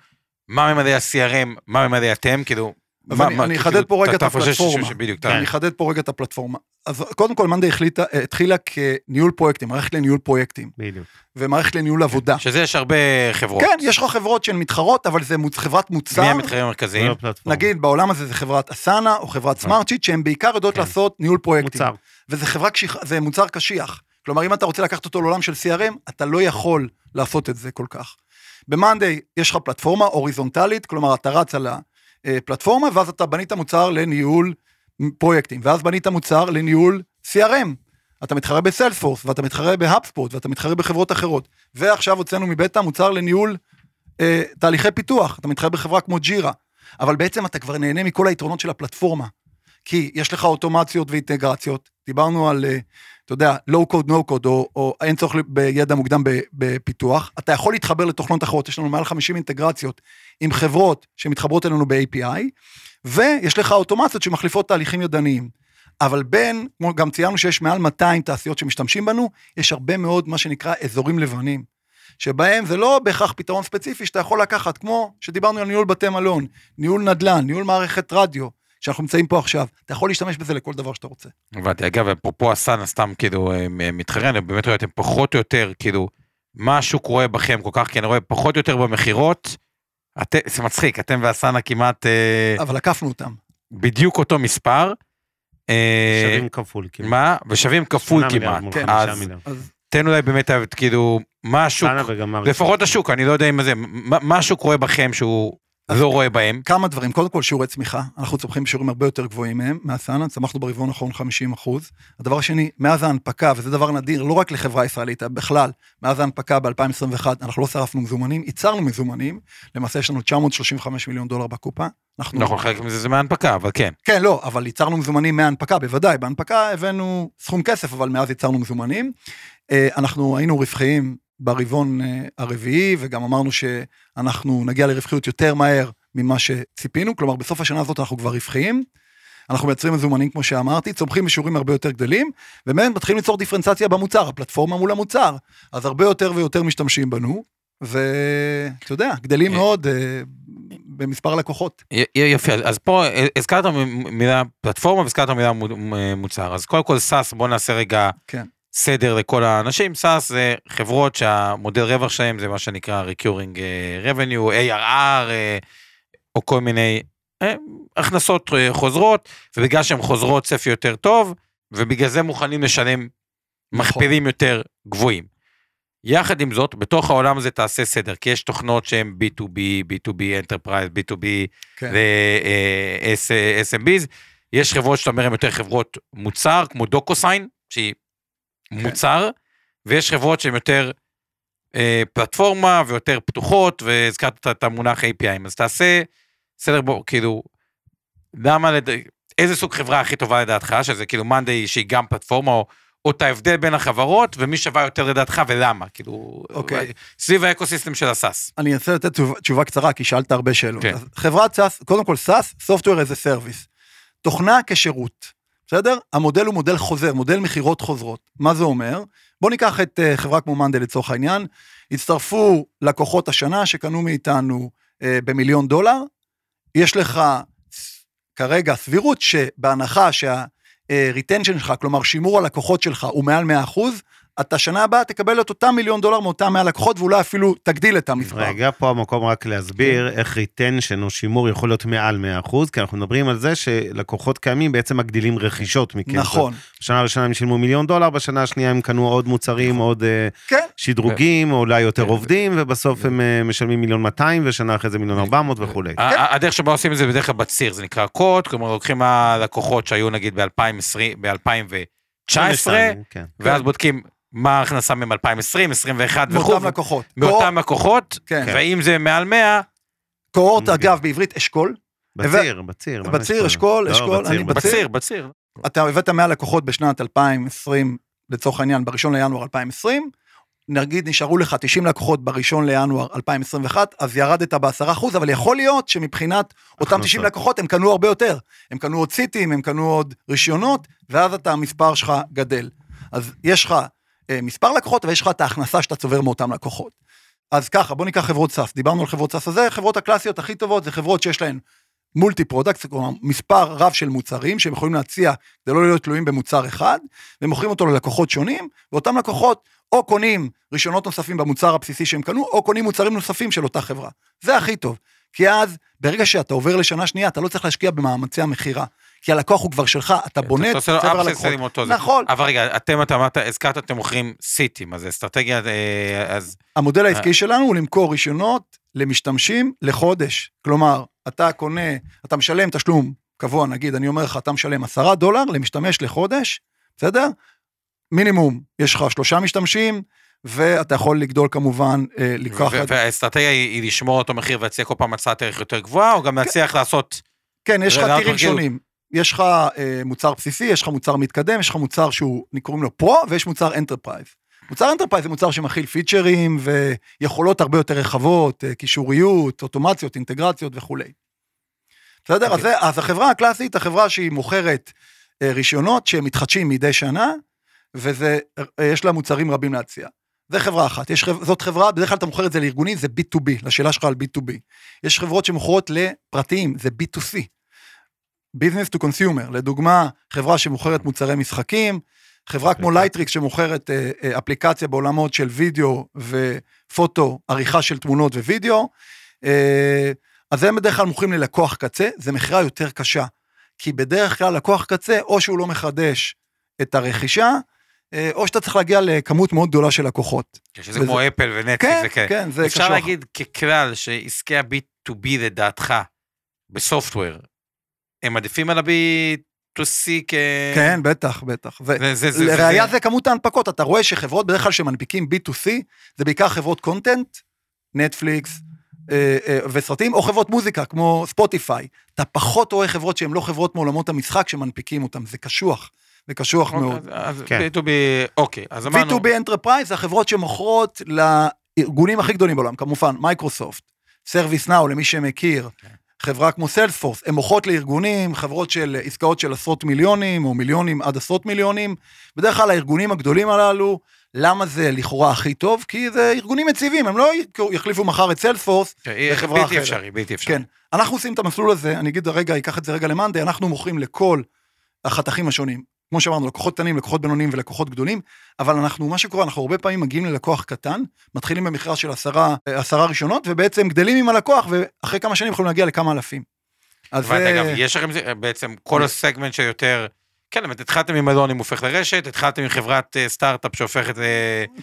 מה ממלא ה-CRM, מה ממלא אתם, כאילו... מה- אני- מה- אני כאילו, אחדד פה רגע את הפלטפורמה. בדיוק, כן. אני אחדד פה רגע את הפלטפורמה. אז קודם כל, מאנדי החליטה, התחילה כניהול פרויקטים, מערכת לניהול פרויקטים, בדיוק. ומערכת לניהול עבודה. שזה יש הרבה חברות. כן, יש לך חברות שהן מתחרות, אבל זה חברת מוצר. מי המתחרים המרכזיים? לא פלטפורמה. נגיד בעולם הזה זה חברת אסנה או חברת סמארטשיט, שהן בעיקר יודעות כן. לעשות ניהול פרויקטים. מוצר. וזה חברה קשיח, זה מוצר קשיח. כלומר, אם אתה רוצה לקחת אותו לעולם של CRM, אתה לא יכול לעשות את זה כל כך. במאנדיי יש לך פלטפורמה הוריזונטלית, כלומר, אתה רץ על הפלטפורמה, ואז אתה בנית מוצר לניהול פרויקטים, ואז בנית מוצר לניהול CRM. אתה מתחרה בסיילספורס, ואתה מתחרה בהאפספורט, ואתה מתחרה בחברות אחרות. ועכשיו הוצאנו מבטא מוצר לניהול אה, תהליכי פיתוח, אתה מתחרה בחברה כמו ג'ירה. אבל בעצם אתה כבר נהנה מכל היתרונות של הפלטפורמה. כי יש לך אוטומציות ואינטגרציות, דיברנו על, אה, אתה יודע, לואו קוד, נו קוד, או, או אין צורך בידע מוקדם בפיתוח, אתה יכול להתחבר לתוכנות אחרות, יש לנו מעל 50 אינטגרציות עם חברות שמתחברות אלינו ב-API, ויש לך אוטומציות שמחליפות תהליכים ידניים. אבל בין, כמו גם ציינו שיש מעל 200 תעשיות שמשתמשים בנו, יש הרבה מאוד מה שנקרא אזורים לבנים. שבהם זה לא בהכרח פתרון ספציפי שאתה יכול לקחת, כמו שדיברנו על ניהול בתי מלון, ניהול נדל"ן, ניהול מערכת רדיו, שאנחנו נמצאים פה עכשיו, אתה יכול להשתמש בזה לכל דבר שאתה רוצה. הבנתי, אגב, אפרופו הסאנה, סתם כאילו אה, מתחרה, אני באמת רואה אתם פחות או יותר, כאילו, מה השוק רואה בכם כל כך, כי אני רואה פחות או יותר במכירות, את- זה מצחיק, אתם והסאנה כמעט אה, אבל עקפנו אותם. בדיוק אותו מספר. אה, שווים כפול. כאילו. מה? ושווים כפול כמעט. כן, אז תן אולי באמת, כאילו, מה השוק. לפחות השוק, אני לא יודע אם זה, מה מה השוק רואה בכם שהוא לא רואה בהם? כמה דברים, קודם כל שיעורי צמיחה, אנחנו צומחים בשיעורים הרבה יותר גבוהים מהם, מהסאנה, צמחנו ברבעון האחרון 50 אחוז. הדבר השני, מאז ההנפקה, וזה דבר נדיר, לא רק לחברה ישראלית, בכלל, מאז ההנפקה ב-2021, אנחנו לא שרפנו מזומנים, ייצרנו מזומנים, למעשה יש לנו 935 מיליון דולר בקופה. אנחנו, נכון, חלק מזה זה מההנפקה, אבל כן. כן, לא, אבל ייצרנו מזומנים מההנפקה, בוודאי, בהנפקה הבאנו סכום כסף, אבל מאז ייצרנו מזומנים. אה, אנחנו היינו רווחיים ברבעון אה, הרביעי, וגם אמרנו שאנחנו נגיע לרווחיות יותר מהר ממה שציפינו, כלומר בסוף השנה הזאת אנחנו כבר רווחיים. אנחנו מייצרים מזומנים כמו שאמרתי, צומחים בשיעורים הרבה יותר גדולים, ובאמת מתחילים ליצור דיפרנציאציה במוצר, הפלטפורמה מול המוצר. אז הרבה יותר ויותר משתמשים בנו, ואתה יודע, גדלים אה. מאוד אה, במספר לקוחות. יפה, אז פה הזכרת מילה פלטפורמה והזכרת מילה מוצר. אז קודם כל SaaS, בוא נעשה רגע כן. סדר לכל האנשים. SaaS זה חברות שהמודל רווח שלהם זה מה שנקרא recurring אה, revenue, ARR, אה, או כל מיני אה, הכנסות חוזרות, ובגלל שהן חוזרות צפי יותר טוב, ובגלל זה מוכנים לשלם נכון. מכפילים יותר גבוהים. יחד עם זאת, בתוך העולם הזה תעשה סדר, כי יש תוכנות שהן B2B, B2B Enterprise, B2B כן. ו-SMBs, יש חברות שאתה אומר הן יותר חברות מוצר, כמו דוקוסיין, שהיא. מוצר, ויש חברות שהן יותר אה, פלטפורמה ויותר פתוחות, והזכרת את- את המונח API, אז תעשה סדר בו, כאילו, למה, לד... איזה סוג חברה הכי טובה לדעתך, שזה כאילו מאנדיי שהיא גם פלטפורמה, או, או את ההבדל בין החברות, ומי שווה יותר לדעתך ולמה, כאילו, אוקיי. סביב האקוסיסטם של הסאס. אני אנסה לתת תשובה, תשובה קצרה, כי שאלת הרבה שאלות. כן. אז חברת SaaS, קודם כל SaaS, Software as a Service. תוכנה כשירות, בסדר? המודל הוא מודל חוזר, מודל מכירות חוזרות. מה זה אומר? בוא ניקח את אה, חברה כמו מאנדיי לצורך העניין, הצטרפו לקוחות השנה שקנו מאיתנו אה, במיליון דולר, יש לך כרגע סבירות שבהנחה שה-retention שלך, כלומר שימור הלקוחות שלך הוא מעל 100%, אתה שנה הבאה תקבל את אותם מיליון דולר מאותם 100 לקוחות, ואולי אפילו תגדיל את המספר. רגע, פה המקום רק להסביר כן. איך retention או שימור יכול להיות מעל 100%, כי אנחנו מדברים על זה שלקוחות קיימים בעצם מגדילים רכישות מכם. נכון, בשנה הראשונה הם שילמו מיליון דולר, בשנה השנייה הם קנו עוד מוצרים, עוד אה, כן, שדרוגים, או אולי יותר כן. עובדים, ובסוף הם אה, משלמים מיליון 200, ושנה אחרי זה מיליון 400 וכולי. כן. ה- הדרך שבה עושים את זה בדרך כלל בציר, זה נקרא קוד, כלומר לוקחים הלקוחות שהיו נגיד ב-2020, ב-2019, כן. ואז בודקים מה ההכנסה מהם 2020, 21 וכו', מאותם לקוחות. מאותם לקוחות, כן. ואם זה מעל 100, קוהורט. אגב, בעברית אשכול. בציר, בציר. בציר? אשכול, לא, אשכול, בציר, אני בציר. בציר. אתה הבאת 100 לקוחות בשנת 2020, לצורך העניין, בראשון לינואר 2020, נגיד נשארו לך 90 לקוחות בראשון לינואר 2021, אז ירדת ב-10%, אבל יכול להיות שמבחינת אותם הכנסות. 90 לקוחות הם קנו הרבה יותר. הם קנו עוד סיטים, הם קנו עוד רישיונות, ואז אתה, המספר שלך גדל. אז יש לך מספר לקוחות, ויש לך את ההכנסה שאתה צובר מאותם לקוחות. אז ככה, בוא ניקח חברות SaaS, דיברנו על חברות SaaS, אז זה חברות הקלאסיות הכי טובות, זה חברות שיש להן multi product, כלומר מספר רב של מוצרים שהם יכולים להציע כדי לא להיות תלויים במוצר אחד, ומוכרים אותו ללקוחות שונים, ואותם לקוחות או קונים רישיונות נוספים במוצר הבסיסי שהם קנו, או קונים מוצרים נוספים של אותה חברה. זה הכי טוב. כי אז, ברגע שאתה עובר לשנה שנייה, אתה לא צריך להשקיע במאמצי המכירה. כי הלקוח הוא כבר שלך, אתה בונה אתה את עושה לו צבר upsells הלקוחות. עם אותו זה. נכון. אבל רגע, אתם, אתה אמרת, הזכרת, אתם מוכרים seat ים, אז אסטרטגיה, אה, אז המודל אה. העסקי שלנו הוא למכור רישיונות למשתמשים לחודש. כלומר, אתה קונה, אתה משלם תשלום קבוע, נגיד, אני אומר לך, אתה משלם 10 דולר למשתמש לחודש, בסדר? מינימום, יש לך שלושה משתמשים, ואתה יכול לגדול כמובן, אה, את- והאסטרטגיה היא היא לשמור אותו מחיר ולהציע כל פעם הצעת ערך יותר גבוהה, או גם להצליח לעשות... כן, יש לך tier ים. שונים. יש לך אה, מוצר בסיסי, יש לך מוצר מתקדם, יש לך מוצר שהוא, קוראים לו Pro, ויש מוצר Enterprise. מוצר Enterprise זה מוצר שמכיל פיצ'רים ויכולות הרבה יותר רחבות, אה, קישוריות, אוטומציות, אינטגרציות וכולי. בסדר? אז, אוקיי. זה, אז החברה הקלאסית, החברה שהיא מוכרת אה, רישיונות שהם מתחדשים מדי שנה, ויש לה מוצרים רבים להציע. זה חברה אחת, יש זאת חברה, בדרך כלל אתה מוכר את זה לארגונים, זה B2B, לשאלה שלך על B2B. יש חברות שמוכרות לפרטיים, זה B2C. Business to Consumer, לדוגמה, חברה שמוכרת מוצרי משחקים, חברה כמו לייטריקס שמוכרת אה, אה, אפליקציה בעולמות של וידאו ופוטו, עריכה של תמונות ווידאו, אה, אז הם בדרך כלל מוכרים ללקוח קצה, זה מכירה יותר קשה, כי בדרך כלל לקוח קצה, או שהוא לא מחדש את הרכישה, אה, או שאתה צריך להגיע לכמות מאוד גדולה של לקוחות. שזה וזה- כמו אפל ונטפליקס כן, וכאלה. כן, זה אפשר קשוח. להגיד ככלל שעסקי ה-B2B לדעתך, ב software, הם עדיפים על ה-B2C כ... כן, בטח, בטח. ו- זה- לראיה כמות ההנפקות, אתה רואה שחברות בדרך כלל שמנפיקים B2C, זה בעיקר חברות content, נטפליקס אה, אה, וסרטים, או חברות מוזיקה כמו ספוטיפיי. אתה פחות רואה חברות שהן לא חברות מעולמות המשחק שמנפיקים אותם, זה קשוח, זה קשוח מאוד. אוקיי, אז כן. B2B, אוקיי, אז אמרנו... B2B Enterprise זה החברות שמוכרות לארגונים הכי גדולים בעולם, כמובן, מייקרוסופט, סרוויס נאו, למי שמכיר, כן. חברה כמו סיילספורס, הן מוכרות לארגונים, חברות של עסקאות של עשרות מיליונים, או מיליונים עד עשרות מיליונים. בדרך כלל הארגונים הגדולים הללו, למה זה לכאורה הכי טוב? כי זה ארגונים יציבים, הם לא יחליפו מחר את סיילספורס, יהיה בחברה בלתי אחרת. אפשרי, בלתי אפשרי. כן. אנחנו עושים את המסלול הזה, אני אגיד רגע, אקח את זה רגע למאנדיי, אנחנו מוכרים לכל החתכים השונים. כמו שאמרנו, לקוחות קטנים, לקוחות בינוניים ולקוחות גדולים, אבל אנחנו, מה שקורה, אנחנו הרבה פעמים מגיעים ללקוח קטן, מתחילים במכרז של עשרה, אה, עשרה רישיונות, ובעצם גדלים עם הלקוח, ואחרי כמה שנים יכולים להגיע לכמה אלפים. אז זה- אגב, יש לכם בעצם כל הסגמנט שיותר... כן, באמת, התחלתם עם מלון, אם הופך לרשת, התחלתם עם חברת אה, סטארט-אפ שהופכת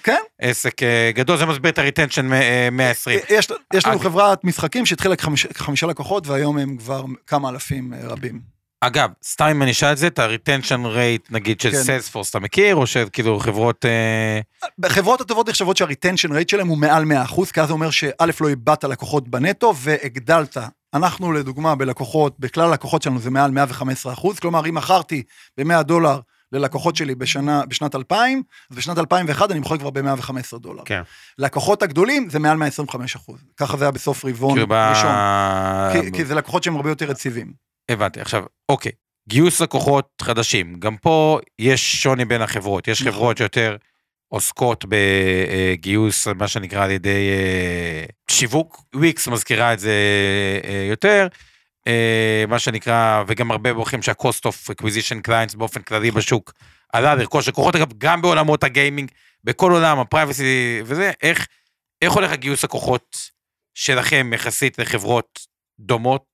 כן, לעסק אה, גדול, זה מסביר את ה retention 120. יש, יש לנו חברת משחקים שהתחילה כחמיש, כחמישה לקוחות, והיום הם כבר כמה אלפים רבים. אגב, סתם אם אני אשאל את זה, את ה retention rate, נגיד, של כן. סיילספורס, אתה מכיר, או שכאילו חברות... אה, בחברות הטובות נחשבות שהריטנשן רייט שלהם הוא מעל 100%, כי אז זה אומר שא' לא איבדת לקוחות בנטו והגדלת. אנחנו לדוגמה בלקוחות, בכלל הלקוחות שלנו זה מעל 115%, כלומר אם מכרתי ב-100 דולר ללקוחות שלי בשנה, בשנת 2000, אז בשנת 2001 אני מוכר כבר ב-115 דולר. כן. לקוחות הגדולים זה מעל 125%, ככה זה היה בסוף רבעון כאילו ב... ראשון, כי, כי זה לקוחות שהם הרבה יותר יציבים. הבנתי, עכשיו, אוקיי, גיוס לקוחות חדשים, גם פה יש שוני בין החברות, יש נכון. חברות שיותר עוסקות בגיוס, מה שנקרא על ידי אה, שיווק, וויקס מזכירה את זה אה, יותר, אה, מה שנקרא, וגם הרבה בורחים שה-cost of acquisition clients באופן כללי בשוק עלה. לרכוש לקוחות, אגב, גם בעולמות הגיימינג, בכל עולם ה privacy וזה, איך, איך הולך הגיוס לקוחות שלכם יחסית לחברות דומות,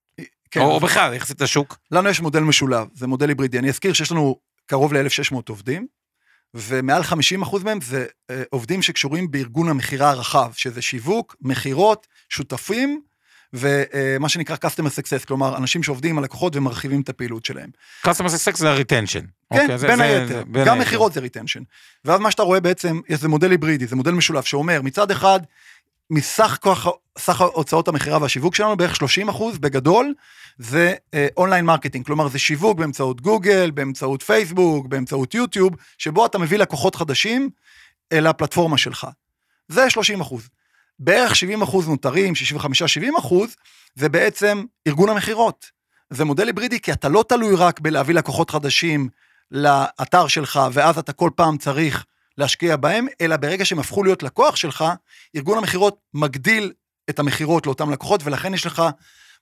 כן, או, או בכלל, יחסית לשוק? לנו יש מודל משולב, זה מודל היברידי. אני אזכיר שיש לנו קרוב ל-1,600 עובדים, ומעל 50% מהם זה אה, עובדים שקשורים בארגון המכירה הרחב, שזה שיווק, מכירות, שותפים, ומה שנקרא customer success, כלומר, אנשים שעובדים על לקוחות ומרחיבים את הפעילות שלהם. customer success זה ה-retention. כן, אוקיי, זה- בין היתר. גם. מכירות זה retention. ואז מה שאתה רואה בעצם, זה מודל היברידי, זה מודל משולב שאומר, מצד אחד, מסך כוח, סך הוצאות המכירה והשיווק שלנו, בערך 30 אחוז בגדול, זה online marketing, כלומר זה שיווק באמצעות גוגל, באמצעות פייסבוק, באמצעות יוטיוב, שבו אתה מביא לקוחות חדשים אל הפלטפורמה שלך. זה 30 אחוז. בערך 70 אחוז נותרים, 65-70 אחוז, זה בעצם ארגון המכירות. זה מודל היברידי כי אתה לא תלוי רק בלהביא לקוחות חדשים לאתר שלך, ואז אתה כל פעם צריך להשקיע בהם, אלא ברגע שהם הפכו להיות לקוח שלך, ארגון המכירות מגדיל את המכירות לאותם לקוחות, ולכן יש לך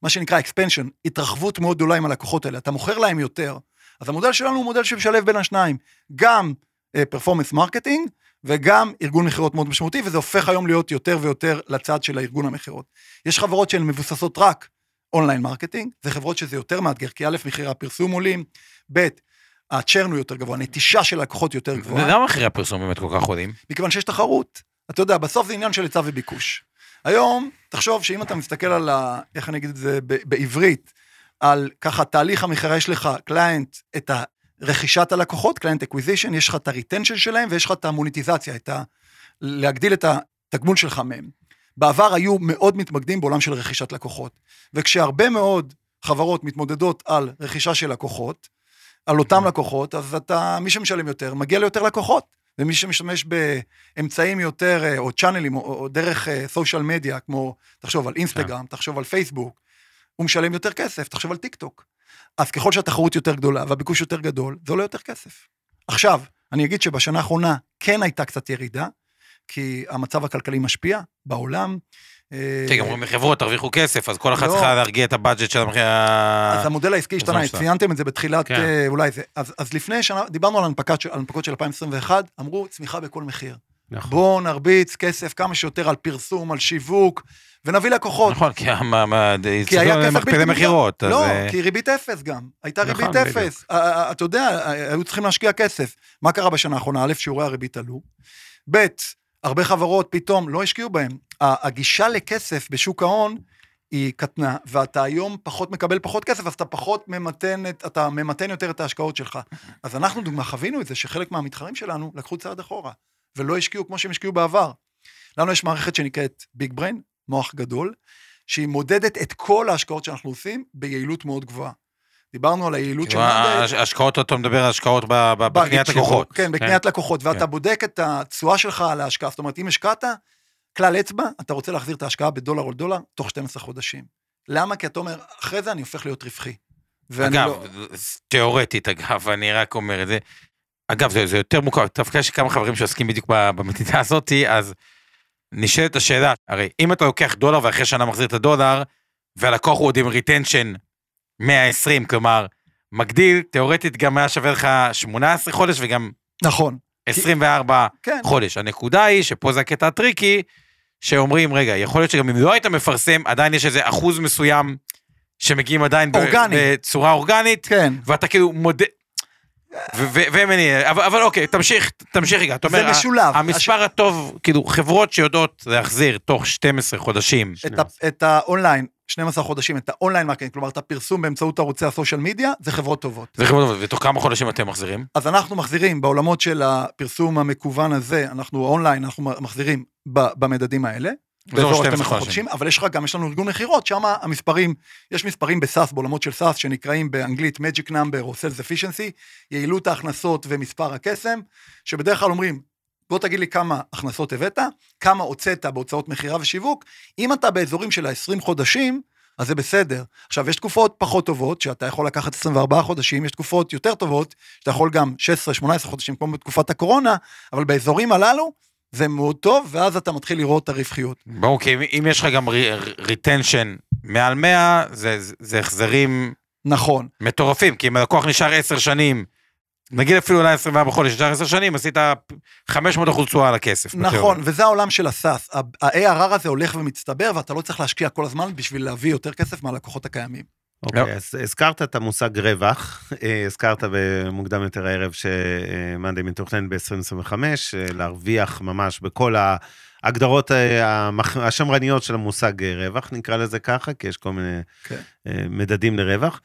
מה שנקרא expansion, התרחבות מאוד גדולה עם הלקוחות האלה, אתה מוכר להם יותר. אז המודל שלנו הוא מודל שמשלב בין השניים, גם performance אה, marketing וגם ארגון מכירות מאוד משמעותי, וזה הופך היום להיות יותר ויותר לצד של הארגון המכירות. יש חברות שהן מבוססות רק online marketing, זה חברות שזה יותר מאתגר, כי א', מחירי הפרסום עולים, ב', ה churn הוא יותר גבוה, הנטישה של לקוחות יותר גבוהה. למה מחירי הפרסום באמת כל כך עולים? מכיוון שיש תחרות. אתה יודע, בסוף זה עניין של היצע וביקוש. היום, תחשוב שאם אתה מסתכל על ה... איך אני אגיד את זה בעברית, על ככה תהליך המכירה, יש לך client, את רכישת הלקוחות, client acquisition, יש לך את ה retention שלהם ויש לך את המוניטיזציה, את ה... להגדיל את התגמול שלך מהם. בעבר היו מאוד מתמקדים בעולם של רכישת לקוחות, וכשהרבה מאוד חברות מתמודדות על רכישה של לקוחות, על אותם לקוחות, אז אתה, מי שמשלם יותר, מגיע ליותר לקוחות. ומי שמשתמש באמצעים יותר, אה, או channelים, או, או דרך social media, כמו, תחשוב על אינסטגרם, תחשוב על פייסבוק, הוא משלם יותר כסף, תחשוב על טיק טוק. אז ככל שהתחרות יותר גדולה והביקוש יותר גדול, זה עולה יותר כסף. עכשיו, אני אגיד שבשנה האחרונה כן הייתה קצת ירידה, כי המצב הכלכלי משפיע בעולם. אה, כן, גם אומרים לחברות, תרוויחו כסף, אז כל אחת לא. צריכה להרגיע את ה budget של המחיר. אז המודל העסקי השתנה. ציינתם את זה בתחילת, כן. אה, אולי זה. אז, לפני שנה, דיברנו על הנפקות של 2021, אמרו צמיחה בכל מחיר. נכון. בואו נרביץ כסף כמה שיותר על פרסום, על שיווק, ונביא לקוחות. נכון, כי מה, מה, כי היה כסף בלתי מכירות. לא, אז, אה, כי ריבית אפס גם. הייתה נכון, ריבית. אפס. אתה יודע, היו צריכים להשקיע כסף. מה קרה בשנה האחרונה? א', שיעורי הריבית עלו. ב', הרבה חברות פתאום לא השקיעו בהם. הגישה לכסף בשוק ההון היא קטנה, ואתה היום פחות מקבל פחות כסף, אז אתה פחות ממתן, את, אתה ממתן יותר את ההשקעות שלך. אז אנחנו, דוגמה, חווינו את זה, שחלק מהמתחרים שלנו לקחו צעד אחורה, ולא השקיעו כמו שהם השקיעו בעבר. לנו יש מערכת שנקראת ביג בריין, מוח גדול, שהיא מודדת את כל ההשקעות שאנחנו עושים ביעילות מאוד גבוהה. דיברנו על היעילות של. הש- השקעות, אתה מדבר על השקעות בקניית לקוחות. כן, בקניית לקוחות, ואתה כן. בודק את התשואה שלך על ההשקעה. זאת אומרת, אם השקעת, כלל אצבע, אתה רוצה להחזיר את ההשקעה בדולר או דולר תוך 12 חודשים. למה? כי אתה אומר, אחרי זה אני הופך להיות רווחי. אגב, לא... תיאורטית, אגב, אני רק אומר את זה. אגב, זה, זה יותר מוכר, דווקא יש כמה חברים שעוסקים בדיוק במדידה הזאתי, אז נשאלת השאלה, הרי אם אתה לוקח דולר ואחרי שנה מחזיר את הדולר, והלקוח הוא עוד עם retention 120, כלומר, מגדיל, תיאורטית גם היה שווה לך 18 חודש וגם נכון, 24 כן. חודש. הנקודה היא שפה זה הקטע הטריקי, שאומרים, רגע, יכול להיות שגם אם לא היית מפרסם, עדיין יש איזה אחוז מסוים שמגיעים עדיין אורגני. בצורה אורגנית, כן. ואתה כאילו מודה... ו- ו- ומניע, אבל, אבל אוקיי, תמשיך, תמשיך רגע, אתה אומר, זה משולב. המספר הטוב, כאילו חברות שיודעות להחזיר תוך 12 חודשים, את, ה, את האונליין, 12 חודשים, את ה online marketing, כלומר את הפרסום באמצעות ערוצי ה social media, זה חברות טובות. זה חברות טובות, ותוך כמה חודשים אתם מחזירים? אז אנחנו מחזירים בעולמות של הפרסום המקוון הזה, אנחנו אונליין, אנחנו מחזירים במדדים האלה. באזור 12 ה-12 חודשים, אבל יש לך גם, יש לנו ארגון מכירות, שם המספרים, יש מספרים ב SaaS, בעולמות של SaaS, שנקראים באנגלית Magic Number או Sales Efficiency, יעילות ההכנסות ומספר הקסם, שבדרך כלל אומרים, בוא תגיד לי כמה הכנסות הבאת, כמה הוצאת בהוצאות מכירה ושיווק, אם אתה באזורים של ה-20 חודשים, אז זה בסדר. עכשיו, יש תקופות פחות טובות, שאתה יכול לקחת 24 חודשים, יש תקופות יותר טובות, שאתה יכול גם 16-18 חודשים, כמו בתקופת הקורונה, אבל באזורים הללו, זה מאוד טוב, ואז אתה מתחיל לראות את הרווחיות. ברור, כי אם- אם יש לך גם retention מעל 100, זה, זה החזרים נכון. מטורפים, כי אם הלקוח נשאר 10 שנים, נגיד אפילו אולי 24 חודש, ישר 10 שנים, עשית 500 אחוז תשואה על הכסף. נכון. וזה העולם של הסאס. ה-ARR הזה הולך ומצטבר, ואתה לא צריך להשקיע כל הזמן בשביל להביא יותר כסף מהלקוחות הקיימים. אוקיי, לא. אז הזכרת את המושג רווח, אה, הזכרת במוקדם יותר הערב שמאנדי מתוכנן ב-2025, אה, להרוויח ממש בכל ההגדרות אה, השמרניות של המושג רווח, נקרא לזה ככה, כי יש כל מיני כן. אה, מדדים לרווח.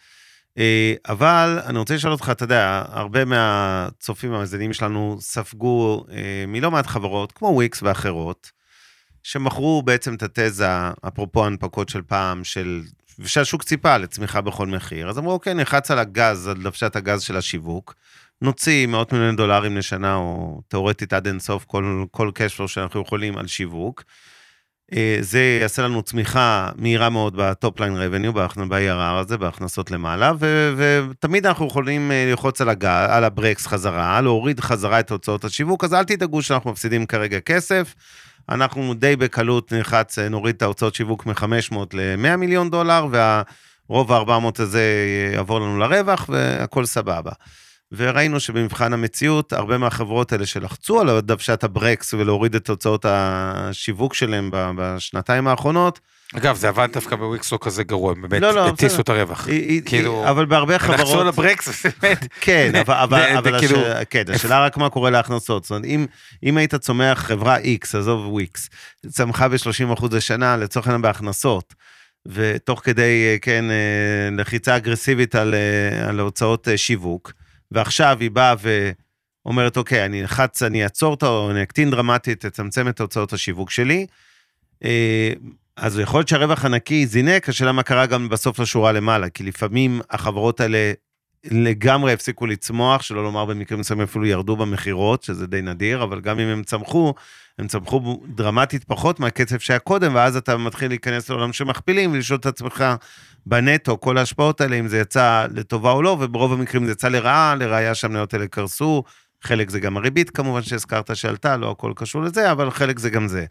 אה, אבל אני רוצה לשאול אותך, אתה יודע, הרבה מהצופים המאזינים שלנו ספגו אה, מלא מעט חברות, כמו וויקס ואחרות, שמכרו בעצם את התזה, אפרופו הנפקות של פעם, של, ושהשוק ציפה לצמיחה בכל מחיר. אז אמרו, אוקיי, נלחץ על הגז, על דוושת הגז של השיווק, נוציא מאות מיליוני דולרים לשנה, או תאורטית עד אינסוף, כל, כל cash flow שאנחנו יכולים על שיווק. אה, זה יעשה לנו צמיחה מהירה מאוד ב top line revenue, ב-ARR הזה, בהכנסות למעלה, ותמיד אנחנו יכולים אה, ללחוץ על, על הברקס חזרה, להוריד חזרה את הוצאות השיווק, אז אל תדאגו שאנחנו מפסידים כרגע כסף. אנחנו די בקלות נלחץ, אה, נוריד את ההוצאות שיווק מ-500 ל-100 מיליון דולר, והרוב ה-400 הזה יעבור לנו לרווח, והכל סבבה. וראינו שבמבחן המציאות, הרבה מהחברות האלה שלחצו על דוושת הברקס ולהוריד את הוצאות השיווק שלהם בשנתיים האחרונות, אגב, זה עבד דווקא בוויקס לא כזה גרוע, הם באמת לא, לא, הטיסו. את הרווח. כאילו, אבל בהרבה לחצו על חברות, הברקס, באמת. כן, אבל, כאילו- השאלה, כן, השאלה רק מה קורה להכנסות. זאת אומרת, אם, היית צומח חברה X, עזוב וויקס, צמחה ב-30% לשנה, לצורך העניין בהכנסות, ותוך כדי, כן, אה, לחיצה אגרסיבית על, אה, הוצאות אה, שיווק, ועכשיו היא באה ואומרת, אוקיי, אני אלחץ, אני אעצור אותו, אני אקטין דרמטית, אצמצם את הוצאות השיווק שלי, אה, אז יכול להיות שהרווח הנקי זינק, השאלה מה קרה גם בסוף לשורה למעלה, כי לפעמים החברות האלה לגמרי הפסיקו לצמוח, שלא לומר במקרים מסוימים אפילו ירדו במכירות, שזה די נדיר, אבל גם אם הם צמחו, הם צמחו דרמטית פחות מהקצב שהיה קודם, ואז אתה מתחיל להיכנס לעולם של מכפילים ולשאול את עצמך בנטו, כל ההשפעות האלה, אם זה יצא לטובה או לא, וברוב המקרים זה יצא לרעה, לראיה שהמניות האלה קרסו, חלק זה גם הריבית כמובן שהזכרת שעלתה, לא הכל קשור לזה, אבל חלק זה גם זה.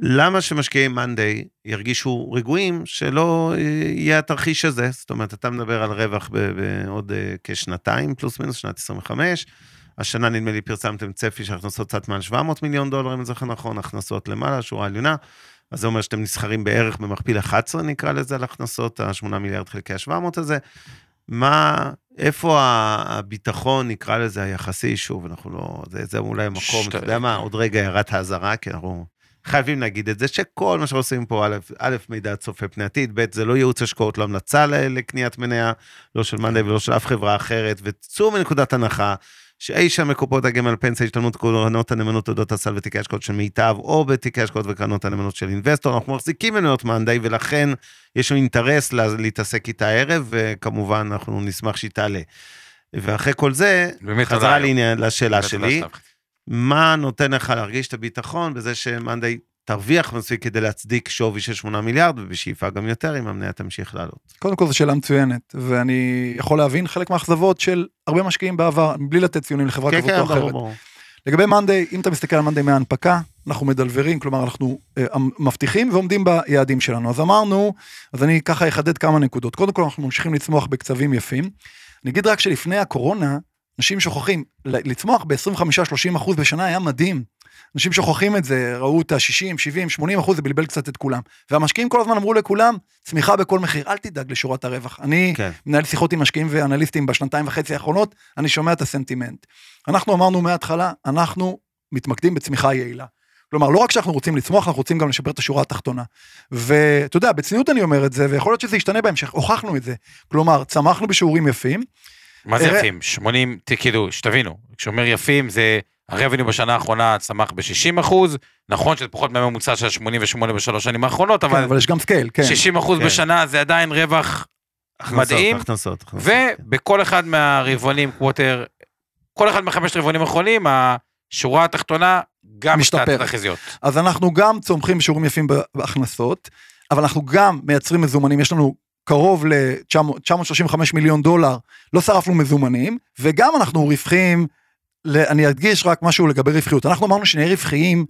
למה שמשקיעי מאנדיי ירגישו רגועים שלא אה, יהיה התרחיש הזה? זאת אומרת, אתה מדבר על רווח בעוד אה, כשנתיים, פלוס מינוס, שנת 25. השנה נדמה לי פרסמתם צפי של הכנסות קצת מעל 700 מיליון דולר, אם אני זוכר נכון, הכנסות למעלה, שורה עליונה. אז זה אומר שאתם נסחרים בערך במכפיל 11, נקרא לזה, על הכנסות, ה-8 מיליארד חלקי ה-700 הזה. מה, איפה הביטחון, נקרא לזה, היחסי, שוב, אנחנו לא, זה, זה אולי המקום, שת- אתה יודע מה, עוד רגע הערת האזהרה, כי אנחנו חייבים להגיד את זה, שכל מה שעושים פה, א', א', מידע צופה פני עתיד, ב', זה לא ייעוץ השקעות, לא המלצה לקניית מניה, לא של מאנדיי ולא של אף חברה אחרת, וצאו מנקודת הנחה, שאי שם בקופות הגמל, פנסיה, השתלמות, קרנות הנאמנות, תעודות הסל ותיקי השקעות של מיטב, או בתיקי השקעות וקרנות הנאמנות של אינבסטור, אנחנו מחזיקים מניות מאנדיי, ולכן יש לנו אינטרס לה- להתעסק איתה הערב, וכמובן אנחנו נשמח שהיא תעלה. ואחרי כל זה, חזרה. לעניין, לשאלה שלי, מה נותן לך להרגיש את הביטחון בזה שמאנדיי תרוויח מספיק כדי להצדיק שווי של 8 מיליארד, ובשאיפה גם יותר אם המניה תמשיך לעלות. קודם כל זו שאלה מצוינת, ואני יכול להבין חלק מהאכזבות של הרבה משקיעים בעבר, בלי לתת ציונים לחברה כן, כזאת כן, או אחרת. ברור. לגבי מאנדיי, אם אתה מסתכל על מאנדיי מההנפקה, אנחנו מדלברים, כלומר אנחנו אה, מבטיחים ועומדים ביעדים שלנו. אז אמרנו, אז אני ככה אחדד כמה נקודות. קודם כל אנחנו ממשיכים לצמוח בקצבים יפים. אני אגיד רק שלפני הקורונה, אנשים שוכחים, לצמוח ב-25-30 אחוז בשנה היה מדהים. אנשים שוכחים את זה, ראו את ה-60, 70, 80 אחוז, זה בלבל קצת את כולם. והמשקיעים כל הזמן אמרו לכולם, צמיחה בכל מחיר, אל תדאג לשורת הרווח. אני כן. מנהל שיחות עם משקיעים ואנליסטים בשנתיים וחצי האחרונות, אני שומע את הסנטימנט. אנחנו אמרנו מההתחלה, אנחנו מתמקדים בצמיחה יעילה. כלומר, לא רק שאנחנו רוצים לצמוח, אנחנו רוצים גם לשפר את השורה התחתונה. ואתה יודע, בצניעות אני אומר את זה, ויכול להיות שזה ישתנה בהמשך, הוכחנו את זה. כלומר, צמחנו בשיעורים יפים, מה זה אראה- יפים? 80, ת- כאילו, שתבינו, כשאומר יפים זה, ה revenue בשנה האחרונה צמח ב-60 אחוז, נכון שזה פחות מהממוצע של 88 בשלוש שנים האחרונות, כן, אבל אבל יש גם scale, כן. 60 אחוז כן. בשנה זה עדיין רווח הכנסות, מדהים. הכנסות, הכנסות. ובכל אחד מהרבעונים, quarter, כל אחד מחמשת הרבעונים האחרונים, השורה התחתונה גם משתפרת. משתפרת תחזיות. אז אנחנו גם צומחים בשיעורים יפים בהכנסות, אבל אנחנו גם מייצרים מזומנים, יש לנו קרוב ל-935 מיליון דולר, לא שרפנו מזומנים, וגם אנחנו רווחים, אני אדגיש רק משהו לגבי רווחיות. אנחנו אמרנו שנהיה רווחיים,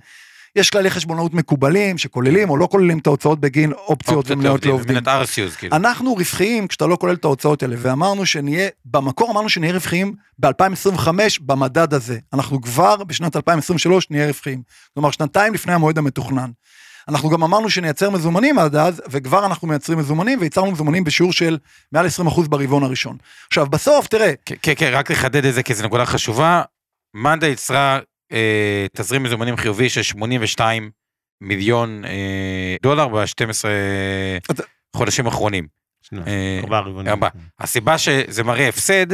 יש כללי חשבונאות מקובלים שכוללים או לא כוללים את ההוצאות בגין אופציות ומניות לעובדים. כאילו. אנחנו רווחיים כשאתה לא כולל את ההוצאות האלה, ואמרנו שנהיה, במקור אמרנו שנהיה רווחיים ב-2025 במדד הזה. אנחנו כבר בשנת 2023 נהיה רווחיים. כלומר, שנתיים לפני המועד המתוכנן. אנחנו גם אמרנו שנייצר מזומנים עד אז, וכבר אנחנו מייצרים מזומנים, וייצרנו מזומנים בשיעור של מעל 20% ברבעון הראשון. עכשיו, בסוף, תראה, כן, כן, כן, רק לחדד את זה כי זו נקודה חשובה. מאנדה יצרה אה, תזרים מזומנים חיובי של 82 מיליון אה, דולר ב-12 אתה- חודשים האחרונים. שנייה, אה, ארבעה רבעונים. הסיבה שזה מראה הפסד,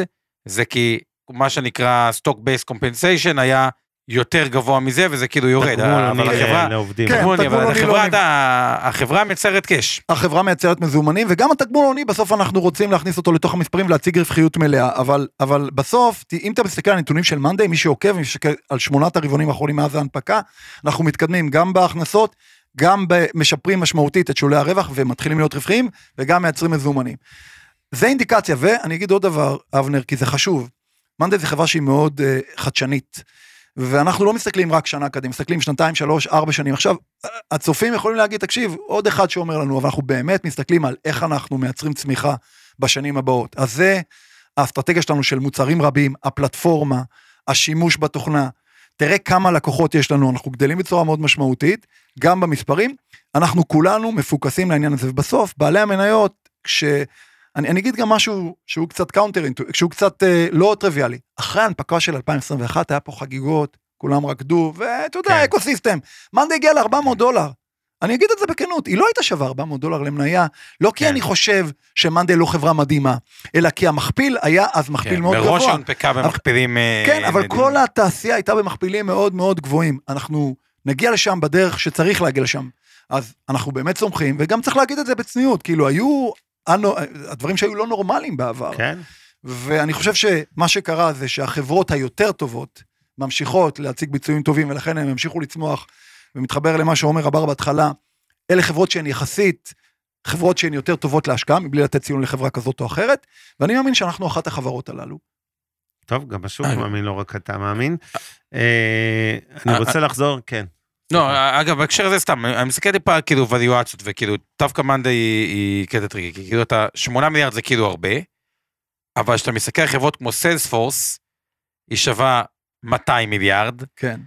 זה כי מה שנקרא stock based compensation היה יותר גבוה מזה, וזה כאילו יורד. תגמול אבל עוני החברה... לעובדים. כן. תגמול עוני, אבל עוני לא החברה, עוני. מייצרת קאש. החברה מייצרת מזומנים, וגם התגמול העוני, בסוף אנחנו רוצים להכניס אותו לתוך המספרים ולהציג רווחיות מלאה, אבל, אבל בסוף, אם אתה מסתכל על הנתונים של מאנדיי, מי שעוקב, מי שמסתכל על שמונת הרבעונים האחרונים מאז ההנפקה, אנחנו מתקדמים גם בהכנסות, גם משפרים משמעותית את שולי הרווח ומתחילים להיות רווחיים, וגם מייצרים מזומנים. זה אינדיקציה, ואני אגיד עוד דבר, אבנר, כי זה חשוב. מאנדיי זה חברה שהיא מאוד uh, חדשנית. ואנחנו לא מסתכלים רק שנה קדימה, מסתכלים שנתיים, שלוש, ארבע שנים. עכשיו, הצופים יכולים להגיד, תקשיב, עוד אחד שאומר לנו, אבל אנחנו באמת מסתכלים על איך אנחנו מייצרים צמיחה בשנים הבאות. אז זה האסטרטגיה שלנו של מוצרים רבים, הפלטפורמה, השימוש בתוכנה. תראה כמה לקוחות יש לנו, אנחנו גדלים בצורה מאוד משמעותית, גם במספרים. אנחנו כולנו מפוקסים לעניין הזה, ובסוף, בעלי המניות, כש... אני, אני אגיד גם משהו שהוא קצת counter, שהוא קצת אה, לא טריוויאלי. אחרי ההנפקה של 2021 היה פה חגיגות, כולם רקדו, ואתה יודע, כן. ecosystem. מאנדיי הגיע ל-400 דולר. אני אגיד את זה בכנות, היא לא הייתה שווה 400 דולר למניה, לא כי כן. אני חושב שמאנדיי לא חברה מדהימה, אלא כי המכפיל היה אז מכפיל מאוד גבוה. כן, מראש הונפקה במכפילים... אה, כן, אבל מדהימים. כל התעשייה הייתה במכפילים מאוד מאוד גבוהים. אנחנו נגיע לשם בדרך שצריך להגיע לשם. אז אנחנו באמת סומכים, וגם צריך להגיד את זה בצניעות, כאילו היו הדברים שהיו לא נורמליים בעבר. כן? ואני חושב שמה שקרה זה שהחברות היותר טובות ממשיכות להציג ביצועים טובים, ולכן הם ימשיכו לצמוח, ומתחבר למה שעומר אמר בהתחלה, אלה חברות שהן יחסית, חברות שהן יותר טובות להשקעה, מבלי לתת ציון לחברה כזאת או אחרת, ואני מאמין שאנחנו אחת החברות הללו. טוב, גם השוק אה. מאמין, לא רק אתה מאמין. אה, אני אה, רוצה לחזור, כן. לא, אגב, בהקשר הזה סתם, אני מסתכל טיפה כאילו valuationות, וכאילו, דווקא מאנדיי היא, קטע טריקי, כי כאילו אתה, 8 מיליארד זה כאילו הרבה, אבל כשאתה מסתכל על חברות כמו סיילספורס, היא שווה 200 מיליארד, כן.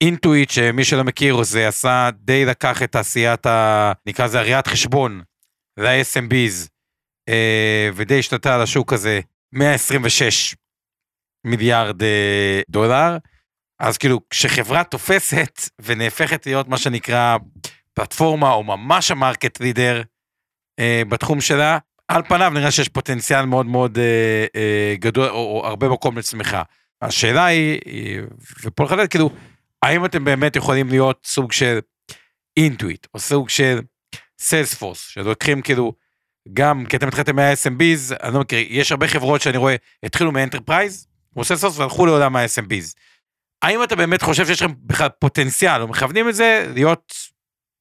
אינטואיט, שמי שלא מכיר, זה עשה די לקח את תעשיית ה... נקרא לזה הראיית חשבון, ל-SMBs, אה, ודי השתתה על השוק הזה 126 מיליארד אה, דולר. אז כאילו, כשחברה תופסת ונהפכת להיות מה שנקרא פלטפורמה, או ממש המרקט לידר אה, בתחום שלה, על פניו נראה שיש פוטנציאל מאוד מאוד אה, אה, גדול, או, או הרבה מקום לצמיחה. השאלה היא, היא- ופה לחדד, כאילו, האם אתם באמת יכולים להיות סוג של אינטואיט, או סוג של סיילספורס, שלוקחים כאילו, גם, כי אתם התחלתם מה-SMBs, אני לא מכיר, יש הרבה חברות שאני רואה, התחילו מ enterprise, כמו סיילספורס, והלכו לעולם ה-SMBs. האם אתה באמת חושב שיש לכם בכלל פוטנציאל, או מכוונים את זה להיות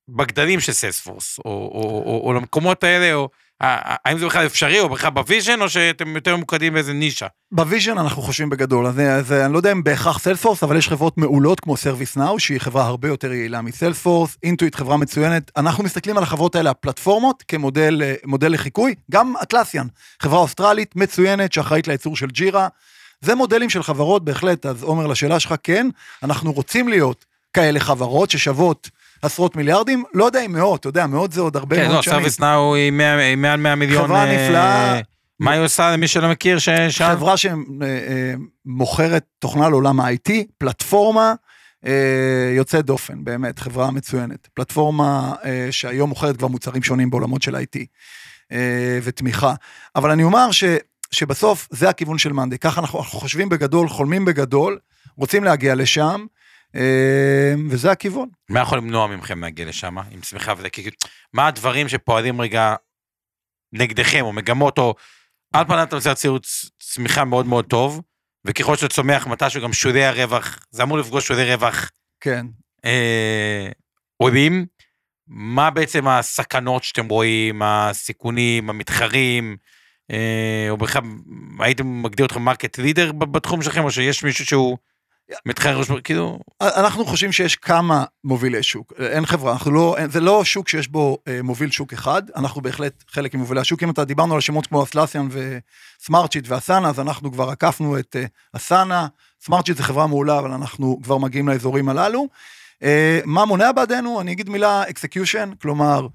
בגדלים של סיילספורס, או, או, או, או למקומות האלה, או ה- האם זה בכלל אפשרי, או בכלל ב vision, או שאתם יותר ממוקדים באיזה נישה? ב vision אנחנו חושבים בגדול, אז, אז אני לא יודע אם בהכרח סיילספורס, אבל יש חברות מעולות כמו סרוויס נאו, שהיא חברה הרבה יותר יעילה מסיילספורס, אינטואיט חברה מצוינת, אנחנו מסתכלים על החברות האלה, הפלטפורמות, כמודל אה, מודל לחיקוי, גם אטלסיאן, חברה אוסטרלית מצוינת שאחראית לייצור של ג'ירה, זה מודלים של חברות בהחלט, אז עומר לשאלה שלך, כן, אנחנו רוצים להיות כאלה חברות ששוות עשרות מיליארדים, לא יודע אם מאות, אתה יודע, מאות זה עוד הרבה כן, מאוד לא, שנים. סרוויס נאו היא מאה- היא מעל 100 מיליון. חברה אה, נפלאה. מה היא עושה למי שלא מכיר ששם? חברה שמוכרת תוכנה לעולם ה-IT, פלטפורמה אה, יוצאת דופן, באמת, חברה מצוינת. פלטפורמה אה, שהיום מוכרת כבר מוצרים שונים בעולמות של IT אה, ותמיכה. אבל אני אומר ש, שבסוף זה הכיוון של מאנדי, ככה אנחנו, אנחנו חושבים בגדול, חולמים בגדול, רוצים להגיע לשם, אה, וזה הכיוון. מה יכול למנוע מכם להגיע לשם, עם צמיחה וזה? כי- מה הדברים שפועלים רגע נגדכם, או מגמות, או על פניו אתה צ- צמיחה מאוד מאוד טוב, וככל שאתה צומח מתישהו גם שולי הרווח, זה אמור לפגוש שולי רווח כן. אה, עולים. מה בעצם הסכנות שאתם רואים, הסיכונים, המתחרים, או בכלל, הייתם מגדיר אתכם market leader בתחום שלכם, או שיש מישהו שהוא מתחרה, כאילו, אנחנו חושבים שיש כמה מובילי שוק, אין חברה, אנחנו לא, זה לא שוק שיש בו אה, מוביל שוק אחד, אנחנו בהחלט חלק ממובילי השוק, אם אתה דיברנו על שמות כמו אטלסיאן וסמארטשיט ואסנה, אז אנחנו כבר עקפנו את אה, אסנה, Smartsheet זה חברה מעולה, אבל אנחנו כבר מגיעים לאזורים הללו. אה, מה מונע בעדנו? אני אגיד מילה execution, כלומר,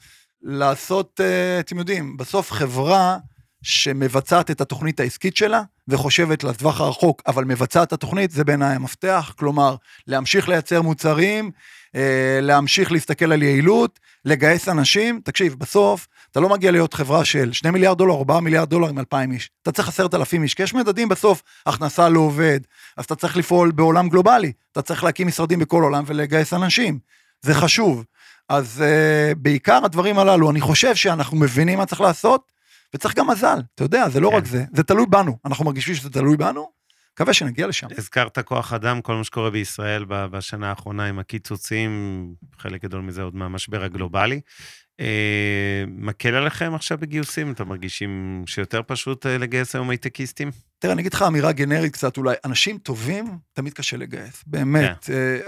לעשות, אה, אתם יודעים, בסוף חברה שמבצעת את התוכנית העסקית שלה וחושבת לטווח הרחוק, אבל מבצעת את התוכנית, זה בעיניי המפתח. כלומר, להמשיך לייצר מוצרים, אה, להמשיך להסתכל על יעילות, לגייס אנשים. תקשיב, בסוף אתה לא מגיע להיות חברה של 2 מיליארד דולר, 4 מיליארד דולר עם 2,000 איש. אתה צריך 10,000 איש, כי יש מדדים בסוף, הכנסה לא עובד, אז אתה צריך לפעול בעולם גלובלי. אתה צריך להקים משרדים בכל עולם ולגייס אנשים. זה חשוב. אז uh, בעיקר הדברים הללו, אני חושב שאנחנו מבינים מה צריך לעשות, וצריך גם מזל, אתה יודע, זה לא כן. רק זה, זה תלוי בנו, אנחנו מרגישים שזה תלוי בנו, מקווה שנגיע לשם. הזכרת כוח אדם, כל מה שקורה בישראל בשנה האחרונה עם הקיצוצים, חלק גדול מזה עוד מהמשבר הגלובלי. אה, מקל עליכם עכשיו בגיוסים? אתם מרגישים שיותר פשוט אה, לגייס היום הייטקיסטים? תראה, אני אגיד לך אמירה גנרית קצת אולי, אנשים טובים, תמיד קשה לגייס, באמת. אה,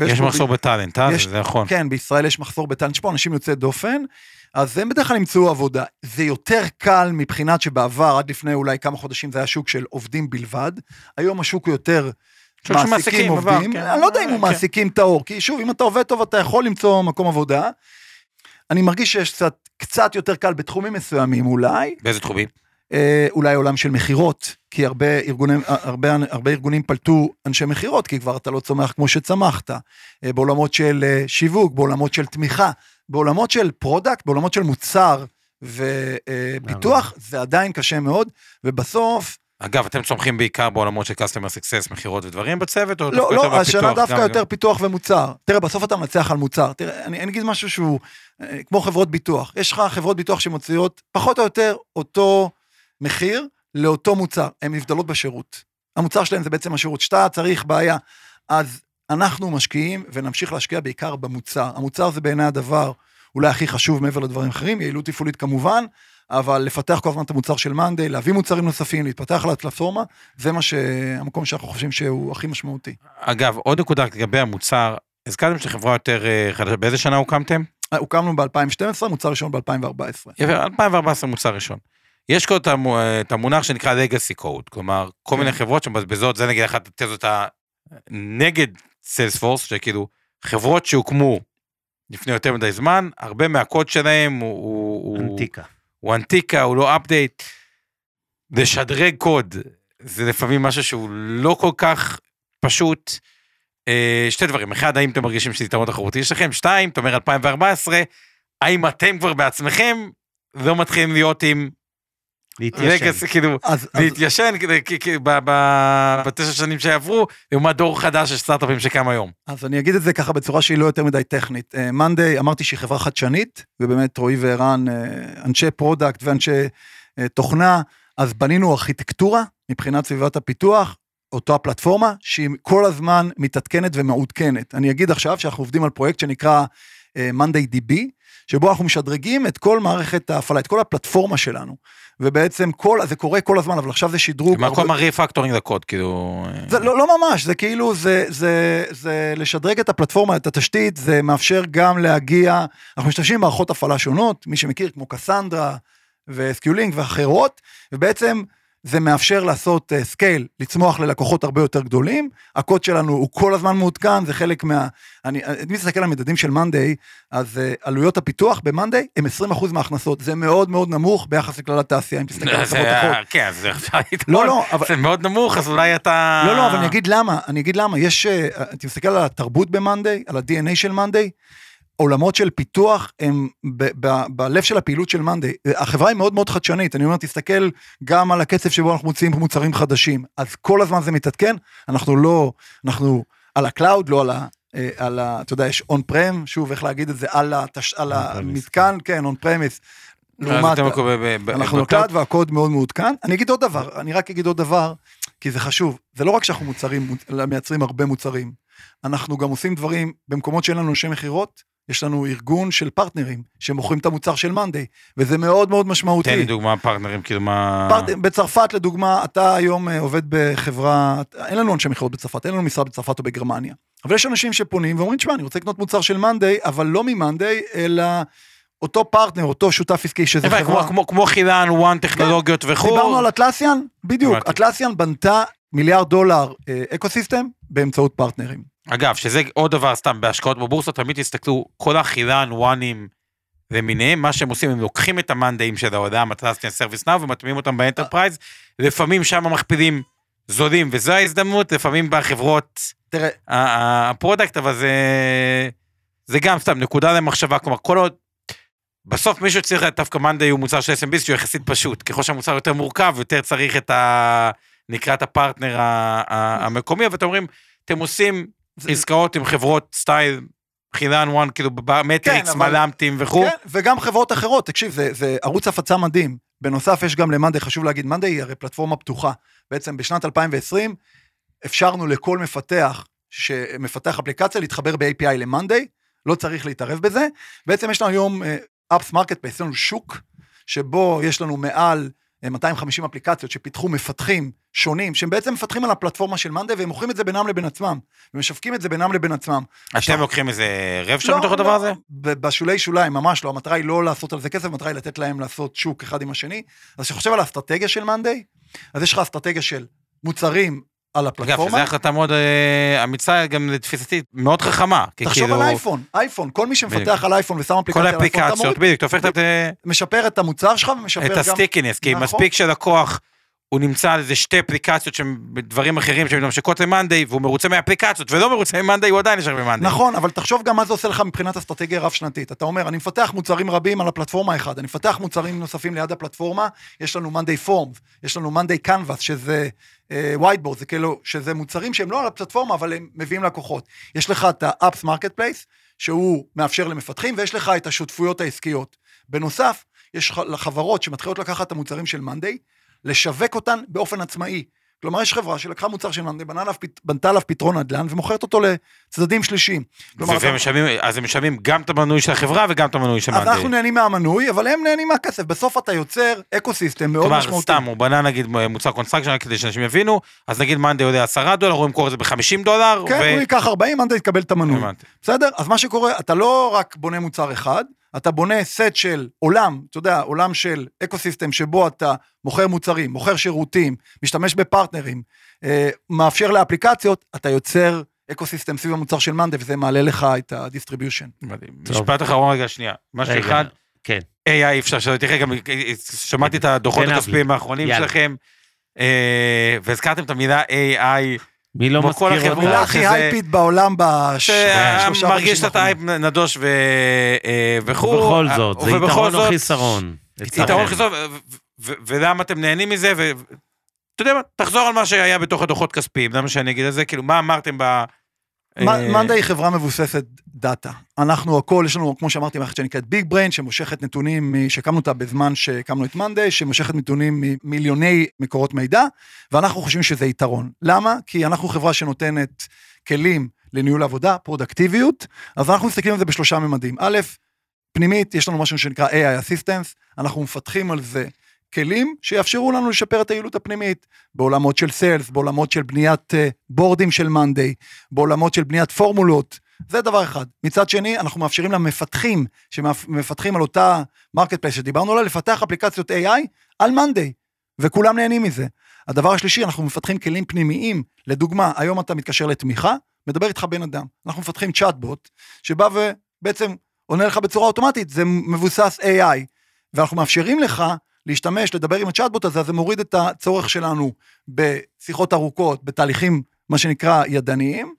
אה, יש מחסור בטאלנט, אה? זה נכון. כן, בישראל יש מחסור בטאלנט, יש פה אנשים יוצאי דופן, אז הם בדרך כלל ימצאו עבודה. זה יותר קל מבחינת שבעבר, עד לפני אולי כמה חודשים, זה היה שוק של עובדים בלבד. היום השוק הוא יותר מעסיקים מעסיקים, עובדים. עבר, כן. אני לא יודע אם הוא כן. מעסיקים טהור, כי שוב, אם אתה עובד טוב, אתה יכול למצוא מקום עבודה. אני מרגיש שיש קצת, קצת יותר קל בתחומים מסוימים אולי, באיזה תחומים? אה, אולי עולם של מכירות, כי הרבה ארגונים, הרבה, הרבה ארגונים פלטו אנשי מכירות, כי כבר אתה לא צומח כמו שצמחת. אה, בעולמות של אה, שיווק, בעולמות של תמיכה, בעולמות של product, בעולמות של מוצר וביטוח, זה עדיין קשה מאוד, ובסוף, אגב, אתם צומחים בעיקר בעולמות של customer success, מכירות ודברים בצוות, או לא, דווקא יותר לא, השנה בפיתוח? דווקא גם, יותר גם. פיתוח ומוצר. תראה, בסוף אתה מנצח על מוצר. תראה, אני, אני אגיד משהו שהוא אה, כמו חברות ביטוח. יש לך חברות ביטוח שמוציאות פחות או יותר אותו מחיר לאותו מוצר. הן נבדלות בשירות. המוצר שלהם זה בעצם השירות. שאתה צריך בעיה. אז אנחנו משקיעים ונמשיך להשקיע בעיקר במוצר. המוצר זה בעיניי הדבר אולי הכי חשוב מעבר לדברים אחרים, יעילות תפעולית כמובן, אבל לפתח כל הזמן את המוצר של מאנדיי, להביא מוצרים נוספים, להתפתח על הפלטפורמה, זה מה שהמקום שאנחנו חושבים שהוא הכי משמעותי. אגב, עוד נקודה לגבי המוצר, הזכרתם שחברה יותר אה, חדשה, באיזה שנה הוקמתם? אה, הוקמנו ב-2012, מוצר ראשון ב-2014. יפה, 2014 מוצר ראשון. יש את המו- את המונח שנקרא legacy code, כלומר, כל כן. מיני חברות שמבזבזות, זה נגיד אחת התזות הנגד סיילספורס, שכאילו, חברות שהוקמו לפני יותר מדי זמן, הרבה מהקוד שלהם הוא... הוא- הוא- אנטיקה. הוא אנטיקה, הוא לא אפדייט. לשדרג קוד, זה לפעמים משהו שהוא לא כל כך פשוט. אה, שתי דברים, אחד, האם אתם מרגישים שזה יתרון תחרותי שלכם? שתיים, אתה אומר 2014, האם אתם כבר בעצמכם לא מתחילים להיות עם להתיישן. כאילו, להתיישן בתשע שנים שעברו, לעומת דור חדש של סטארט-אפים שקם היום. אז אני אגיד את זה ככה בצורה שהיא לא יותר מדי טכנית. מאנדיי, אמרתי שהיא חברה חדשנית, ובאמת רועי וערן, אה, אנשי product ואנשי אה, תוכנה, אז בנינו ארכיטקטורה מבחינת סביבת הפיתוח, אותה פלטפורמה שהיא כל הזמן מתעדכנת ומעודכנת. אני אגיד עכשיו שאנחנו עובדים על פרויקט שנקרא אה, מאנדיי DB, שבו אנחנו משדרגים את כל מערכת ההפעלה, את כל הפלטפורמה שלנו. ובעצם כל, זה קורה כל הזמן, אבל עכשיו זה שדרוג. מה כל מה refactoring לקוד, כאילו... זה לא, לא ממש, זה כאילו, זה, זה, זה לשדרג את הפלטפורמה, את התשתית, זה מאפשר גם להגיע, אנחנו משתמשים במערכות הפעלה שונות, מי שמכיר כמו קסנדרה ו SQL-ינג ואחרות, ובעצם זה מאפשר לעשות scale, לצמוח ללקוחות הרבה יותר גדולים, הקוד שלנו הוא כל הזמן מעודכן, זה חלק מה... אני, אני מסתכל על המדדים של מאנדיי, אז uh, עלויות הפיתוח במאנדיי הם 20% מההכנסות, זה מאוד מאוד נמוך ביחס לכלל התעשייה, אם תסתכל על חברות אחרות. היה- כן, זה אפשר לא, לא, אבל... זה מאוד נמוך, אז אולי אתה... לא, לא, אבל אני אגיד למה, אני אגיד למה, יש, אה, אתה מסתכל על התרבות במאנדיי, על ה-DNA של מאנדיי, עולמות של פיתוח הם ב- ב- בלב של הפעילות של מאנדיי. החברה היא מאוד מאוד חדשנית, אני אומר, תסתכל גם על הקצב שבו אנחנו מוציאים מוצרים חדשים, אז כל הזמן זה מתעדכן, אנחנו לא, אנחנו על ה cloud, לא על ה... אה, על ה... אתה יודע, יש on-prem, שוב, איך להגיד את זה, על, התש... על המתקן, כן, on-premise. לעומת, אנחנו ב cloud? והקוד מאוד מעודכן. אני אגיד עוד דבר, אני רק אגיד עוד דבר, כי זה חשוב. זה לא רק שאנחנו מוצרים, מייצרים הרבה מוצרים, אנחנו גם עושים דברים במקומות שאין לנו אנשי מכירות, יש לנו ארגון של partners שמוכרים את המוצר של מאנדיי, וזה מאוד מאוד משמעותי. תן לי דוגמה partners, כאילו מה... פרט... בצרפת לדוגמה, אתה היום אה, עובד בחברה, אין לנו אנשי מכירות בצרפת, אין לנו משרד בצרפת או בגרמניה. אבל יש אנשים שפונים ואומרים, תשמע, אני רוצה לקנות מוצר של מאנדיי, אבל לא ממאנדיי, אלא אותו פרטנר, אותו שותף עסקי שזה חברה. כמו- כמו- כמו חילן, וואן טכנולוגיות וכו'. דיברנו על אטלסיאן, בדיוק. אטלסיאן בנתה מיליארד דולר אה, אקוסיסטם באמצעות פרטנרים. אגב, שזה עוד דבר סתם, בהשקעות בבורסה, תמיד תסתכלו, כל החילן, וואנים למיניהם, מה שהם עושים, הם לוקחים את המאנדאים של ההודעה, מטרסטיאן סרוויס נאו, ומטמיעים אותם באנטרפרייז, לפעמים שם מכפילים זולים, וזו ההזדמנות, לפעמים בחברות תראה, הפרודקט, אבל זה, זה גם סתם נקודה למחשבה, כלומר, כל עוד... בסוף מישהו צריך, דווקא מאנדיי הוא מוצר של SMB שהוא יחסית פשוט, ככל שהמוצר יותר מורכב, יותר צריך את ה... נקרא את הפרטנר המקומי, ואתם אומרים, אתם עושים עסקאות עם חברות סטייל חילן וואן, כאילו במטריקס, כן, אבל- מל"מטים וכו'. כן, וגם חברות אחרות, תקשיב, זה, זה ערוץ הפצה מדהים. בנוסף, יש גם למאנדיי, חשוב להגיד, מאנדיי היא הרי פלטפורמה פתוחה. בעצם בשנת 2020 אפשרנו לכל מפתח שמפתח אפליקציה להתחבר ב-API למאנדיי, לא צריך להתערב בזה. בעצם יש לנו היום apps marketplace, יש לנו שוק שבו יש לנו מעל 250 אפליקציות שפיתחו מפתחים שונים, שהם בעצם מפתחים על הפלטפורמה של מאנדיי והם מוכרים את זה בינם לבין עצמם, ומשווקים את זה בינם לבין עצמם. אתם לוקחים איזה רב שם לא, מתוך הדבר לא, הזה? בשולי שוליים, ממש לא, המטרה היא לא לעשות על זה כסף, המטרה היא לתת להם לעשות שוק אחד עם השני. אז כשחושב על האסטרטגיה של מאנדיי, אז יש לך אסטרטגיה של מוצרים על אגב, הפלטפורמה. שזו החלטה מאוד אמיצה, גם לתפיסתי, מאוד חכמה. תחשוב כאילו, על אייפון, אייפון, כל מי שמפתח. על אייפון ושם כל אפליקציה על אייפון, אתה האפליקציות, בדיוק, אתה הופך את. משפר את המוצר שלך ומשפר את גם... הסטיקינס, כי. מספיק שלקוח, הוא נמצא על איזה שתי אפליקציות שהם בדברים אחרים שמתמשקות למאנדיי, והוא מרוצה מהאפליקציות, ולא מרוצה ממאנדיי, הוא עדיין נשאר במאנדיי. נכון, אבל תחשוב גם מה זה עושה לך מבחינת אסטרטגיה רב-שנתית. אתה אומר, אני מפתח מוצרים רבים על הפלטפורמה אחד, אני מפתח מוצרים נוספים ליד הפלטפורמה, יש לנו Monday Forms, יש לנו Monday Canvas, שזה אה, whiteboard, זה כאילו, שזה מוצרים שהם לא על הפלטפורמה, אבל הם מביאים לקוחות. יש לך את ה-Apps Marketplace, שהוא מאפשר למפתחים, ויש לך את השותפויות העסקיות. בנוסף, יש לחברות שמתחילות לקחת את המוצרים של Monday, לשווק אותן באופן עצמאי. כלומר, יש חברה שלקחה מוצר של פת- בנתה עליו פתרון נדל"ן ומוכרת אותו לצדדים שלישיים. כלומר, אתה- והם משלמים, אז הם משלמים גם את המנוי של החברה וגם את המנוי של אז אנחנו. נהנים מהמנוי, אבל הם נהנים מהכסף. בסוף אתה יוצר אקו-סיסטם מאוד כלומר, משמעותי. סתם, הוא בנה נגיד מוצר construction כדי שאנשים יבינו, אז נגיד מאנדיי עולה 10 דולר, הוא ימכור את זה ב-50 דולר, כן, הוא ייקח 40, מאנדיי יקבל את המנוי. בסדר? אז מה שקורה, אתה לא רק בונה מוצר אחד, אתה בונה סט של עולם, אתה יודע, עולם של אקו-סיסטם שבו אתה מוכר מוצרים, מוכר שירותים, משתמש ב partners, אה, מאפשר לאפליקציות, אתה יוצר אקו-סיסטם סביב המוצר של מאנדיי, וזה מעלה לך את ה distribution. מדהים. משפט אחרון רגע, שנייה. משהו רגע, אחד, כן. AI אי אפשר שלא תראה, גם שמעתי את הדוחות. הכספיים האחרונים יאללה. שלכם, אה, והזכרתם את המילה AI, מי לא כמו כל מזכיר. אותה? המילה הכי hype-ית בעולם בשלושה שמרגיש קצת הייפ נדוש ו- אה, וכו'. ובכל זאת, זה יתרון או חיסרון? יתרון. חיסרון, ו- ו- ו- ולמה אתם נהנים מזה, ו... אתה יודע מה, תחזור על מה שהיה בתוך הדוחות כספיים, זה מה שאני אגיד על זה, כאילו, מה אמרתם ב... אה, מאנדיי היא חברה מבוססת דאטה. אנחנו הכל, יש לנו, כמו שאמרתי, מערכת שנקראת BigBrain, שמושכת נתונים, שהקמנו אותה בזמן שהקמנו את מאנדיי, שמושכת נתונים ממיליוני מקורות מידע, ואנחנו חושבים שזה יתרון. למה? כי אנחנו חברה שנותנת כלים לניהול עבודה, פרודקטיביות, אז אנחנו מסתכלים על זה בשלושה ממדים. א', פנימית, יש לנו משהו שנקרא AI Assistance, אנחנו מפתחים על זה כלים שיאפשרו לנו לשפר את היעילות הפנימית, בעולמות של sales, בעולמות של בניית אה, בורדים של מאנדיי, בעולמות של בניית פורמולות, זה דבר אחד. מצד שני, אנחנו מאפשרים למפתחים שמפתחים על אותה marketplace שדיברנו עליה, לפתח אפליקציות AI על מאנדיי, וכולם נהנים מזה. הדבר השלישי, אנחנו מפתחים כלים פנימיים, לדוגמה, היום אתה מתקשר לתמיכה, מדבר איתך בן אדם. אנחנו מפתחים צ'אטבוט, שבא ובעצם עונה לך בצורה אוטומטית, זה מבוסס AI, ואנחנו מאפשרים לך להשתמש, לדבר עם הצ'אטבוט הזה, אז זה מוריד את הצורך שלנו בשיחות ארוכות, בתהליכים, מה שנקרא, ידניים,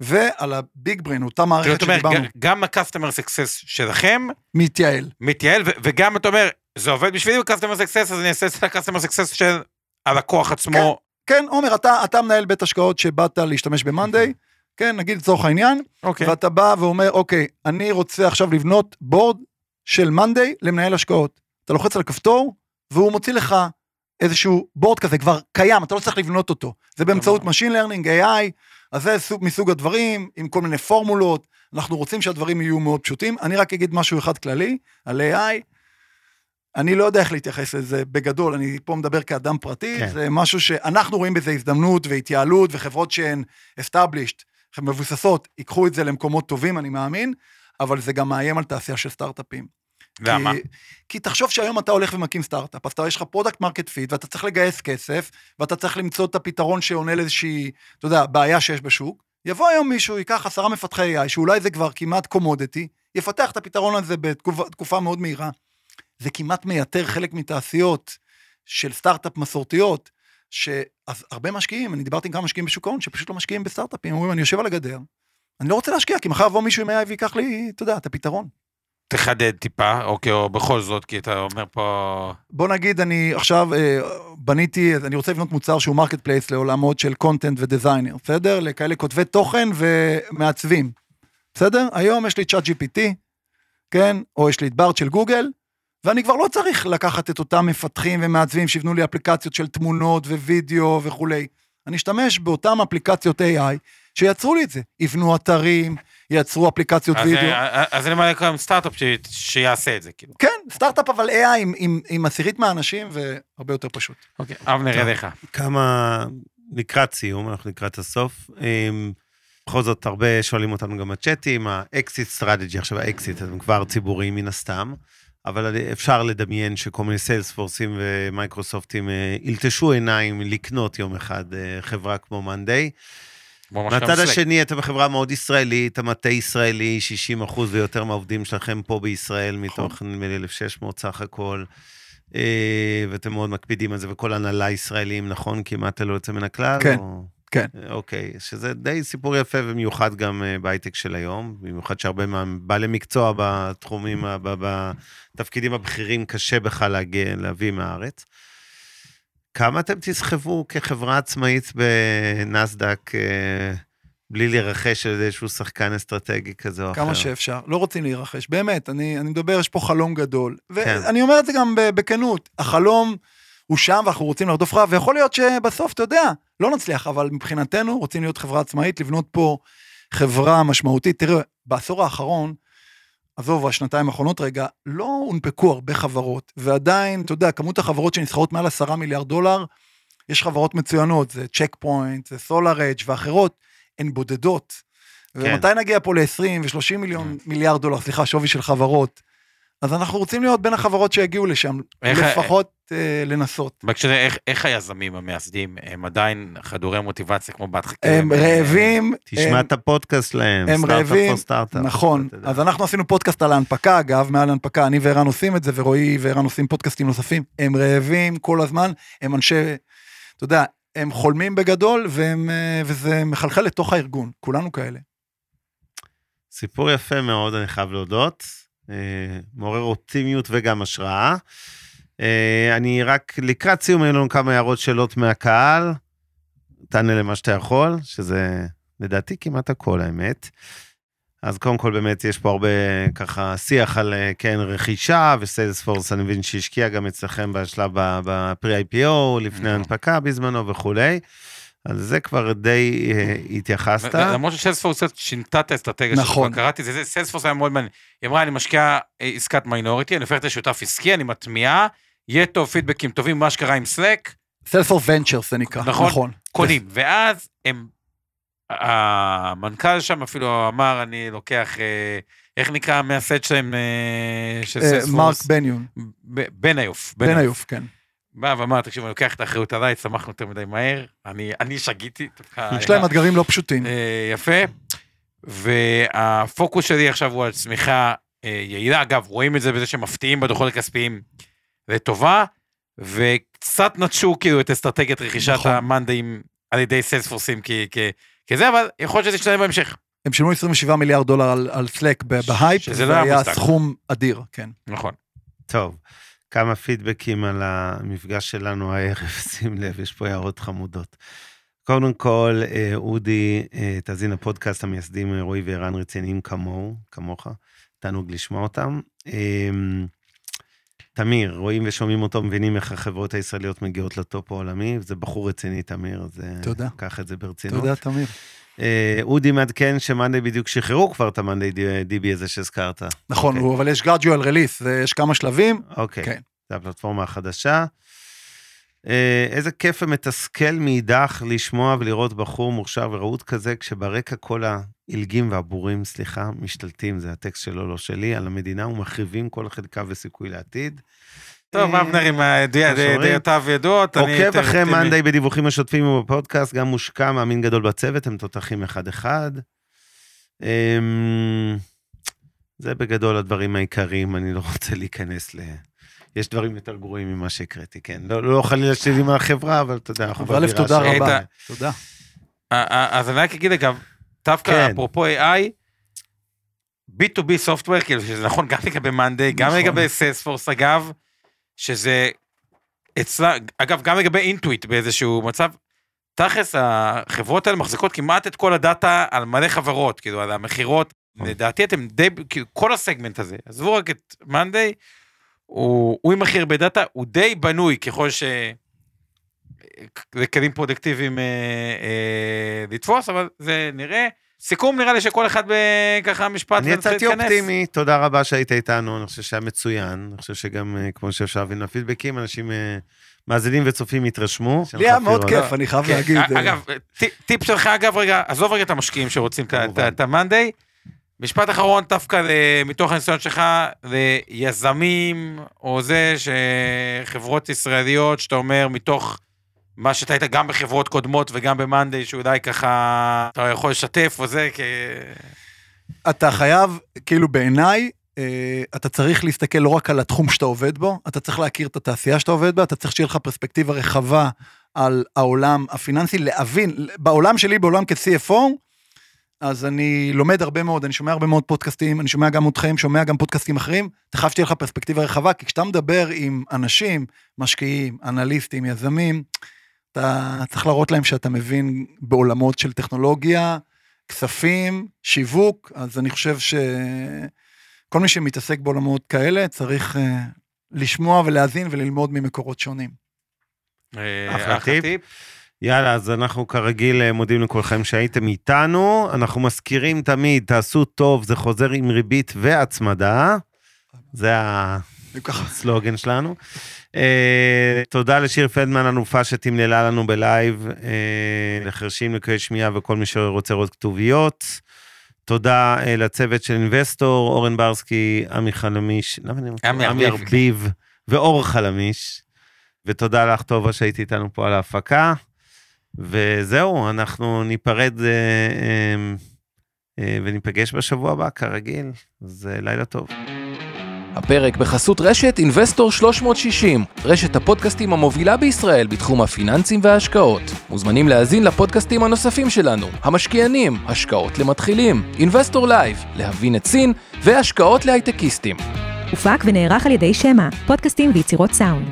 ועל הביג בריין, אותה מערכת שדיברנו, גם ה-customer success שלכם מתייעל. מתייעל, וגם אתה אומר, זה עובד בשבילי ב-customer success, אז אני אעשה את ה-customer success של הלקוח עצמו. כן, עומר, אתה, אתה מנהל בית השקעות שבאת להשתמש במאנדיי, כן, נגיד לצורך העניין, אוקיי. ואתה בא ואומר, אוקיי, אני רוצה עכשיו לבנות בורד של מאנדיי למנהל השקעות. אתה לוחץ על הכפתור, והוא מוציא לך איזשהו בורד כזה, כבר קיים, אתה לא צריך לבנות אותו. זה באמצעות Machine Learning, AI, אז זה סוג, מסוג הדברים, עם כל מיני פורמולות, אנחנו רוצים שהדברים יהיו מאוד פשוטים. אני רק אגיד משהו אחד כללי על AI. אני לא יודע איך להתייחס לזה בגדול, אני פה מדבר כאדם פרטי, כן. זה משהו שאנחנו רואים בזה הזדמנות והתייעלות, וחברות שהן established, מבוססות, ייקחו את זה למקומות טובים, אני מאמין, אבל זה גם מאיים על תעשייה של סטארט-אפים. למה? כי, כי תחשוב שהיום אתה הולך ומקים סטארט-אפ, אז אתה, יש לך product market fit, ואתה צריך לגייס כסף, ואתה צריך למצוא את הפתרון שעונה לאיזושהי, אתה יודע, בעיה שיש בשוק. יבוא היום מישהו, ייקח עשרה מפתחי AI, שאולי זה כבר כמעט commodity, יפתח את הפתרון הזה בתקופה מאוד מהירה. זה כמעט מייתר חלק מתעשיות של סטארט-אפ מסורתיות, שאז הרבה משקיעים, אני דיברתי עם כמה משקיעים בשוק ההון, שפשוט לא משקיעים בסטארט-אפים, אומרים, אני יושב על הגדר, אני לא רוצה להשקיע, כי מחר יבוא מישהו עם AI ויקח לי, אתה יודע, את הפתרון. תחדד טיפה, אוקיי, או בכל זאת, כי אתה אומר פה... בוא נגיד, אני עכשיו אה, בניתי, אני רוצה לבנות מוצר שהוא marketplace לעולמות של content ו designer, בסדר? לכאלה כותבי תוכן ומעצבים, בסדר? היום יש לי ChatGPT, כן? או יש לי את Bard של גוגל, ואני כבר לא צריך לקחת את אותם מפתחים ומעצבים שיבנו לי אפליקציות של תמונות ווידאו וכולי. אני אשתמש באותן אפליקציות AI שיצרו לי את זה. יבנו אתרים, יצרו אפליקציות אז, וידאו. אז אני מעלה כאן סטארט-אפ ש- שיעשה את זה, כאילו. כן, סטארט-אפ אבל AI עם, עם, עם עשירית מהאנשים והרבה יותר פשוט. אוקיי, אבנר, אליך. כמה לקראת סיום, אנחנו לקראת הסוף. אמ, בכל זאת, הרבה שואלים אותנו גם בצ'אטים, ה exit strategy, עכשיו האקסיט, הם כבר ציבוריים מן הסתם, אבל אפשר לדמיין שכל מיני סיילספורסים ומייקרוסופטים אה, ילטשו עיניים לקנות יום אחד אה, חברה כמו מאנדיי. מהצד. השני, אתם חברה מאוד ישראלית, המטה ישראלי, 60 אחוז ויותר מהעובדים שלכם פה בישראל, מתוך נדמה לי 1,600 סך הכל. אה, ואתם מאוד מקפידים על זה, וכל הנהלה ישראלים, נכון? כמעט ללא יוצא מן הכלל? כן, או... כן. אה, אוקיי, שזה די סיפור יפה ומיוחד גם אה, בהייטק של היום, במיוחד שהרבה מהבעלי מקצוע בתחומים, בתפקידים הבכירים, קשה בכלל להביא מהארץ. כמה אתם תסחבו כחברה עצמאית בנסדק, אה, בלי להירכש על ידי איזשהו שחקן אסטרטגי כזה או אחר? כמה שאפשר, לא רוצים להירכש, באמת, אני, אני מדבר, יש פה חלום גדול. כן. ואני אומר את זה גם בכנות, החלום הוא שם ואנחנו רוצים לרדוף אחריו, ויכול להיות שבסוף, אתה יודע, לא נצליח, אבל מבחינתנו רוצים להיות חברה עצמאית, לבנות פה חברה משמעותית. תראה, בעשור האחרון, עזוב, השנתיים האחרונות רגע, לא הונפקו הרבה חברות, ועדיין, אתה יודע, כמות החברות שנסחרות מעל עשרה מיליארד דולר, יש חברות מצוינות, זה צ'ק פוינט, זה סולאר אדג' ואחרות, הן בודדות. כן. ומתי נגיע פה ל-20 ו-30 מיליון מיליארד דולר, סליחה, שווי של חברות? אז אנחנו רוצים להיות בין החברות שיגיעו לשם, איך- לפחות אה, לנסות. בהקשר לזה, איך- איך היזמים המייסדים, הם עדיין חדורי מוטיבציה כמו בהתחלה? הם רעבים, תשמע את הפודקאסט שלהם, הם סטארט-אפ רעבים, או סטארט-אפ. נכון. אז אנחנו עשינו פודקאסט על ההנפקה, אגב, מעל ההנפקה, אני וערן עושים את זה, ורועי וערן עושים פודקאסטים נוספים. הם רעבים כל הזמן, הם אנשי, אתה יודע, הם חולמים בגדול, והם, אה, וזה מחלחל לתוך הארגון, כולנו כאלה. סיפור יפה מאוד, אני חייב להודות. אה, מעורר אופטימיות וגם השראה. אה, אני רק לקראת סיום, היו לנו כמה הערות שאלות מהקהל. תענה למה שאתה יכול, שזה לדעתי כמעט הכל, האמת. אז קודם כל באמת יש פה הרבה ככה שיח על אה, כן רכישה וסיילספורס אני מבין שהשקיע גם אצלכם בשלב בפרי-IPO לפני נכון. הנפקה בזמנו וכולי. אז זה כבר די אה, התייחסת. למרות שסיילספורס קצת שינתה את האסטרטגיה נכון. שלך, קראתי את זה, זה- סיילספורס היה מאוד מעניין. היא אמרה, אני משקיעה אה, עסקת minority, אני הופכת לשותף עסקי, אני מטמיעה, יהיה טוב פידבקים טובים, מה שקרה עם Slack, Salesforce Ventures זה נקרא, נכון. נכון. קונים. ואז הם, המנכ"ל שם אפילו אמר, אני לוקח, אה, איך נקרא המייסד שלהם, של אה, מרק? בניון, בניוף. בניוף, כן. בא ואמר, תקשיב, אני לוקח את האחריות עליי, צמחנו יותר מדי מהר, אני אני שגיתי. יש להם אתגרים לא פשוטים. אה, יפה. והפוקוס שלי עכשיו הוא על צמיחה אה, יעילה. אגב, רואים את זה בזה שמפתיעים בדוחות הכספיים לטובה, וקצת נטשו כאילו את אסטרטגיית רכישת נכון. המאנדאים על ידי סיילספורסים כזה, אבל יכול להיות שזה ישתנה בהמשך. הם שילמו 27 מיליארד דולר על, על Slack בהייפ, שזה זה לא היה. סכום אדיר, כן. נכון. טוב, כמה פידבקים על המפגש שלנו הערב, שים לב, יש פה הערות חמודות. קודם כל, אה, אודי, אה, תאזין לפודקאסט המייסדים רועי וערן רציניים כמוהו, כמוך, תענוג לשמוע אותם. אה, תמיר, רואים ושומעים אותו, מבינים איך החברות הישראליות מגיעות לטופ העולמי, זה בחור רציני, תמיר, אז אה, תודה. קח את זה ברצינות. תודה, תמיר. אה, אודי מעדכן שמאנדי בדיוק שחררו כבר את המאנדי דיבי הזה שהזכרת. נכון, אוקיי. הוא- אבל יש gradual release, יש כמה שלבים. אוקיי, כן. זו הפלטפורמה החדשה. אה, איזה כיף ומתסכל מאידך לשמוע ולראות בחור מוכשר ורהוט כזה, כשברקע כל העילגים והבורים, סליחה, משתלטים, זה הטקסט שלו, לא שלי, על המדינה ומחריבים כל חלקה וסיכוי לעתיד. טוב, אה, אבנר עם. דעותיו ידועות. אני עוקב אחרי. מאנדיי בדיווחים השוטפים ובפודקאסט, גם מושקע, מאמין גדול בצוות, הם תותחים אחד-אחד. אמ, זה בגדול הדברים העיקריים, אני לא רוצה להיכנס ל... יש דברים יותר גרועים ממה שהקראתי, כן. לא, לא חלילה שלי מהחברה, אבל אתה יודע, אנחנו באווירה תודה של- רבה. היית- תודה. אה, אה, אז אני רק אגיד אגב, דווקא כן. אפרופו AI, B2B software, כאילו שזה נכון גם לגבי מאנדיי, גם נכון. לגבי סיילספורס אגב, שזה אצלה, אגב גם לגבי אינטואיט באיזשהו מצב, תכלס החברות האלה מחזיקות כמעט את כל הדאטה על מלא חברות, כאילו על המכירות, נכון. לדעתי אתם די, כאילו כל הסגמנט הזה, עזבו רק את מאנדיי, הוא, הוא עם הכי הרבה דאטה, הוא די בנוי ככל ש... זה כלים פרודקטיביים אה, אה, לתפוס, אבל זה נראה, סיכום נראה לי שכל אחד בככה משפט אני יצאתי. אופטימי, תודה רבה שהיית איתנו, אני חושב שהיה מצוין. אני חושב שגם, אה, כמו שאפשר להבין מהפידבקים, אנשים אה, מאזינים וצופים התרשמו. לי היה מאוד. כיף, אני חייב כן, להגיד. אה, אגב, טיפ- שלך אגב רגע, עזוב רגע את המשקיעים שרוצים את המאנדיי. משפט אחרון דווקא מתוך הניסיון שלך ליזמים או זה שחברות ישראליות שאתה אומר מתוך מה שאתה היית גם בחברות קודמות וגם במאנדיי שאולי ככה אתה יכול לשתף או זה כ... אתה חייב, כאילו בעיניי, אה, אתה צריך להסתכל לא רק על התחום שאתה עובד בו, אתה צריך להכיר את התעשייה שאתה עובד בה, אתה צריך שיהיה לך פרספקטיבה רחבה על העולם הפיננסי, להבין, בעולם שלי, בעולם כ-CFO, אז אני לומד הרבה מאוד, אני שומע הרבה מאוד פודקאסטים, אני שומע גם אתכם, שומע גם פודקאסטים אחרים, אתה חייב שתהיה לך פרספקטיבה רחבה, כי כשאתה מדבר עם אנשים, משקיעים, אנליסטים, יזמים, אתה צריך להראות להם שאתה מבין בעולמות של טכנולוגיה, כספים, שיווק, אז אני חושב שכל מי שמתעסק בעולמות כאלה צריך uh, לשמוע ולהאזין וללמוד ממקורות שונים. אה, אחלה טיפ. יאללה, אז אנחנו כרגיל אה, מודים לכולכם שהייתם איתנו. אנחנו מזכירים תמיד, תעשו טוב, זה חוזר עם ריבית והצמדה. זה. הסלוגן שלנו. אה, תודה לשיר פלדמן, אלופה שתמללה לנו בלייב, אה, לחרשים, לקויי שמיעה וכל מי שרוצה לראות כתוביות. תודה אה, לצוות של אינבסטור, אורן ברסקי, עמי חלמיש, למה אני אומר? עמי ארביב. ואור חלמיש. ותודה לך, טובה, שהיית איתנו פה על ההפקה. וזהו, אנחנו ניפרד אה, אה, אה, וניפגש בשבוע הבא, כרגיל. אז לילה טוב. הפרק בחסות רשת אינבסטור 360, רשת הפודקאסטים המובילה בישראל בתחום הפיננסים וההשקעות. מוזמנים להאזין לפודקאסטים הנוספים שלנו, המשקיענים, השקעות למתחילים, אינבסטור לייב, להבין את סין והשקעות להייטקיסטים. הופק ונערך על ידי שמע, פודקאסטים ויצירות סאונד.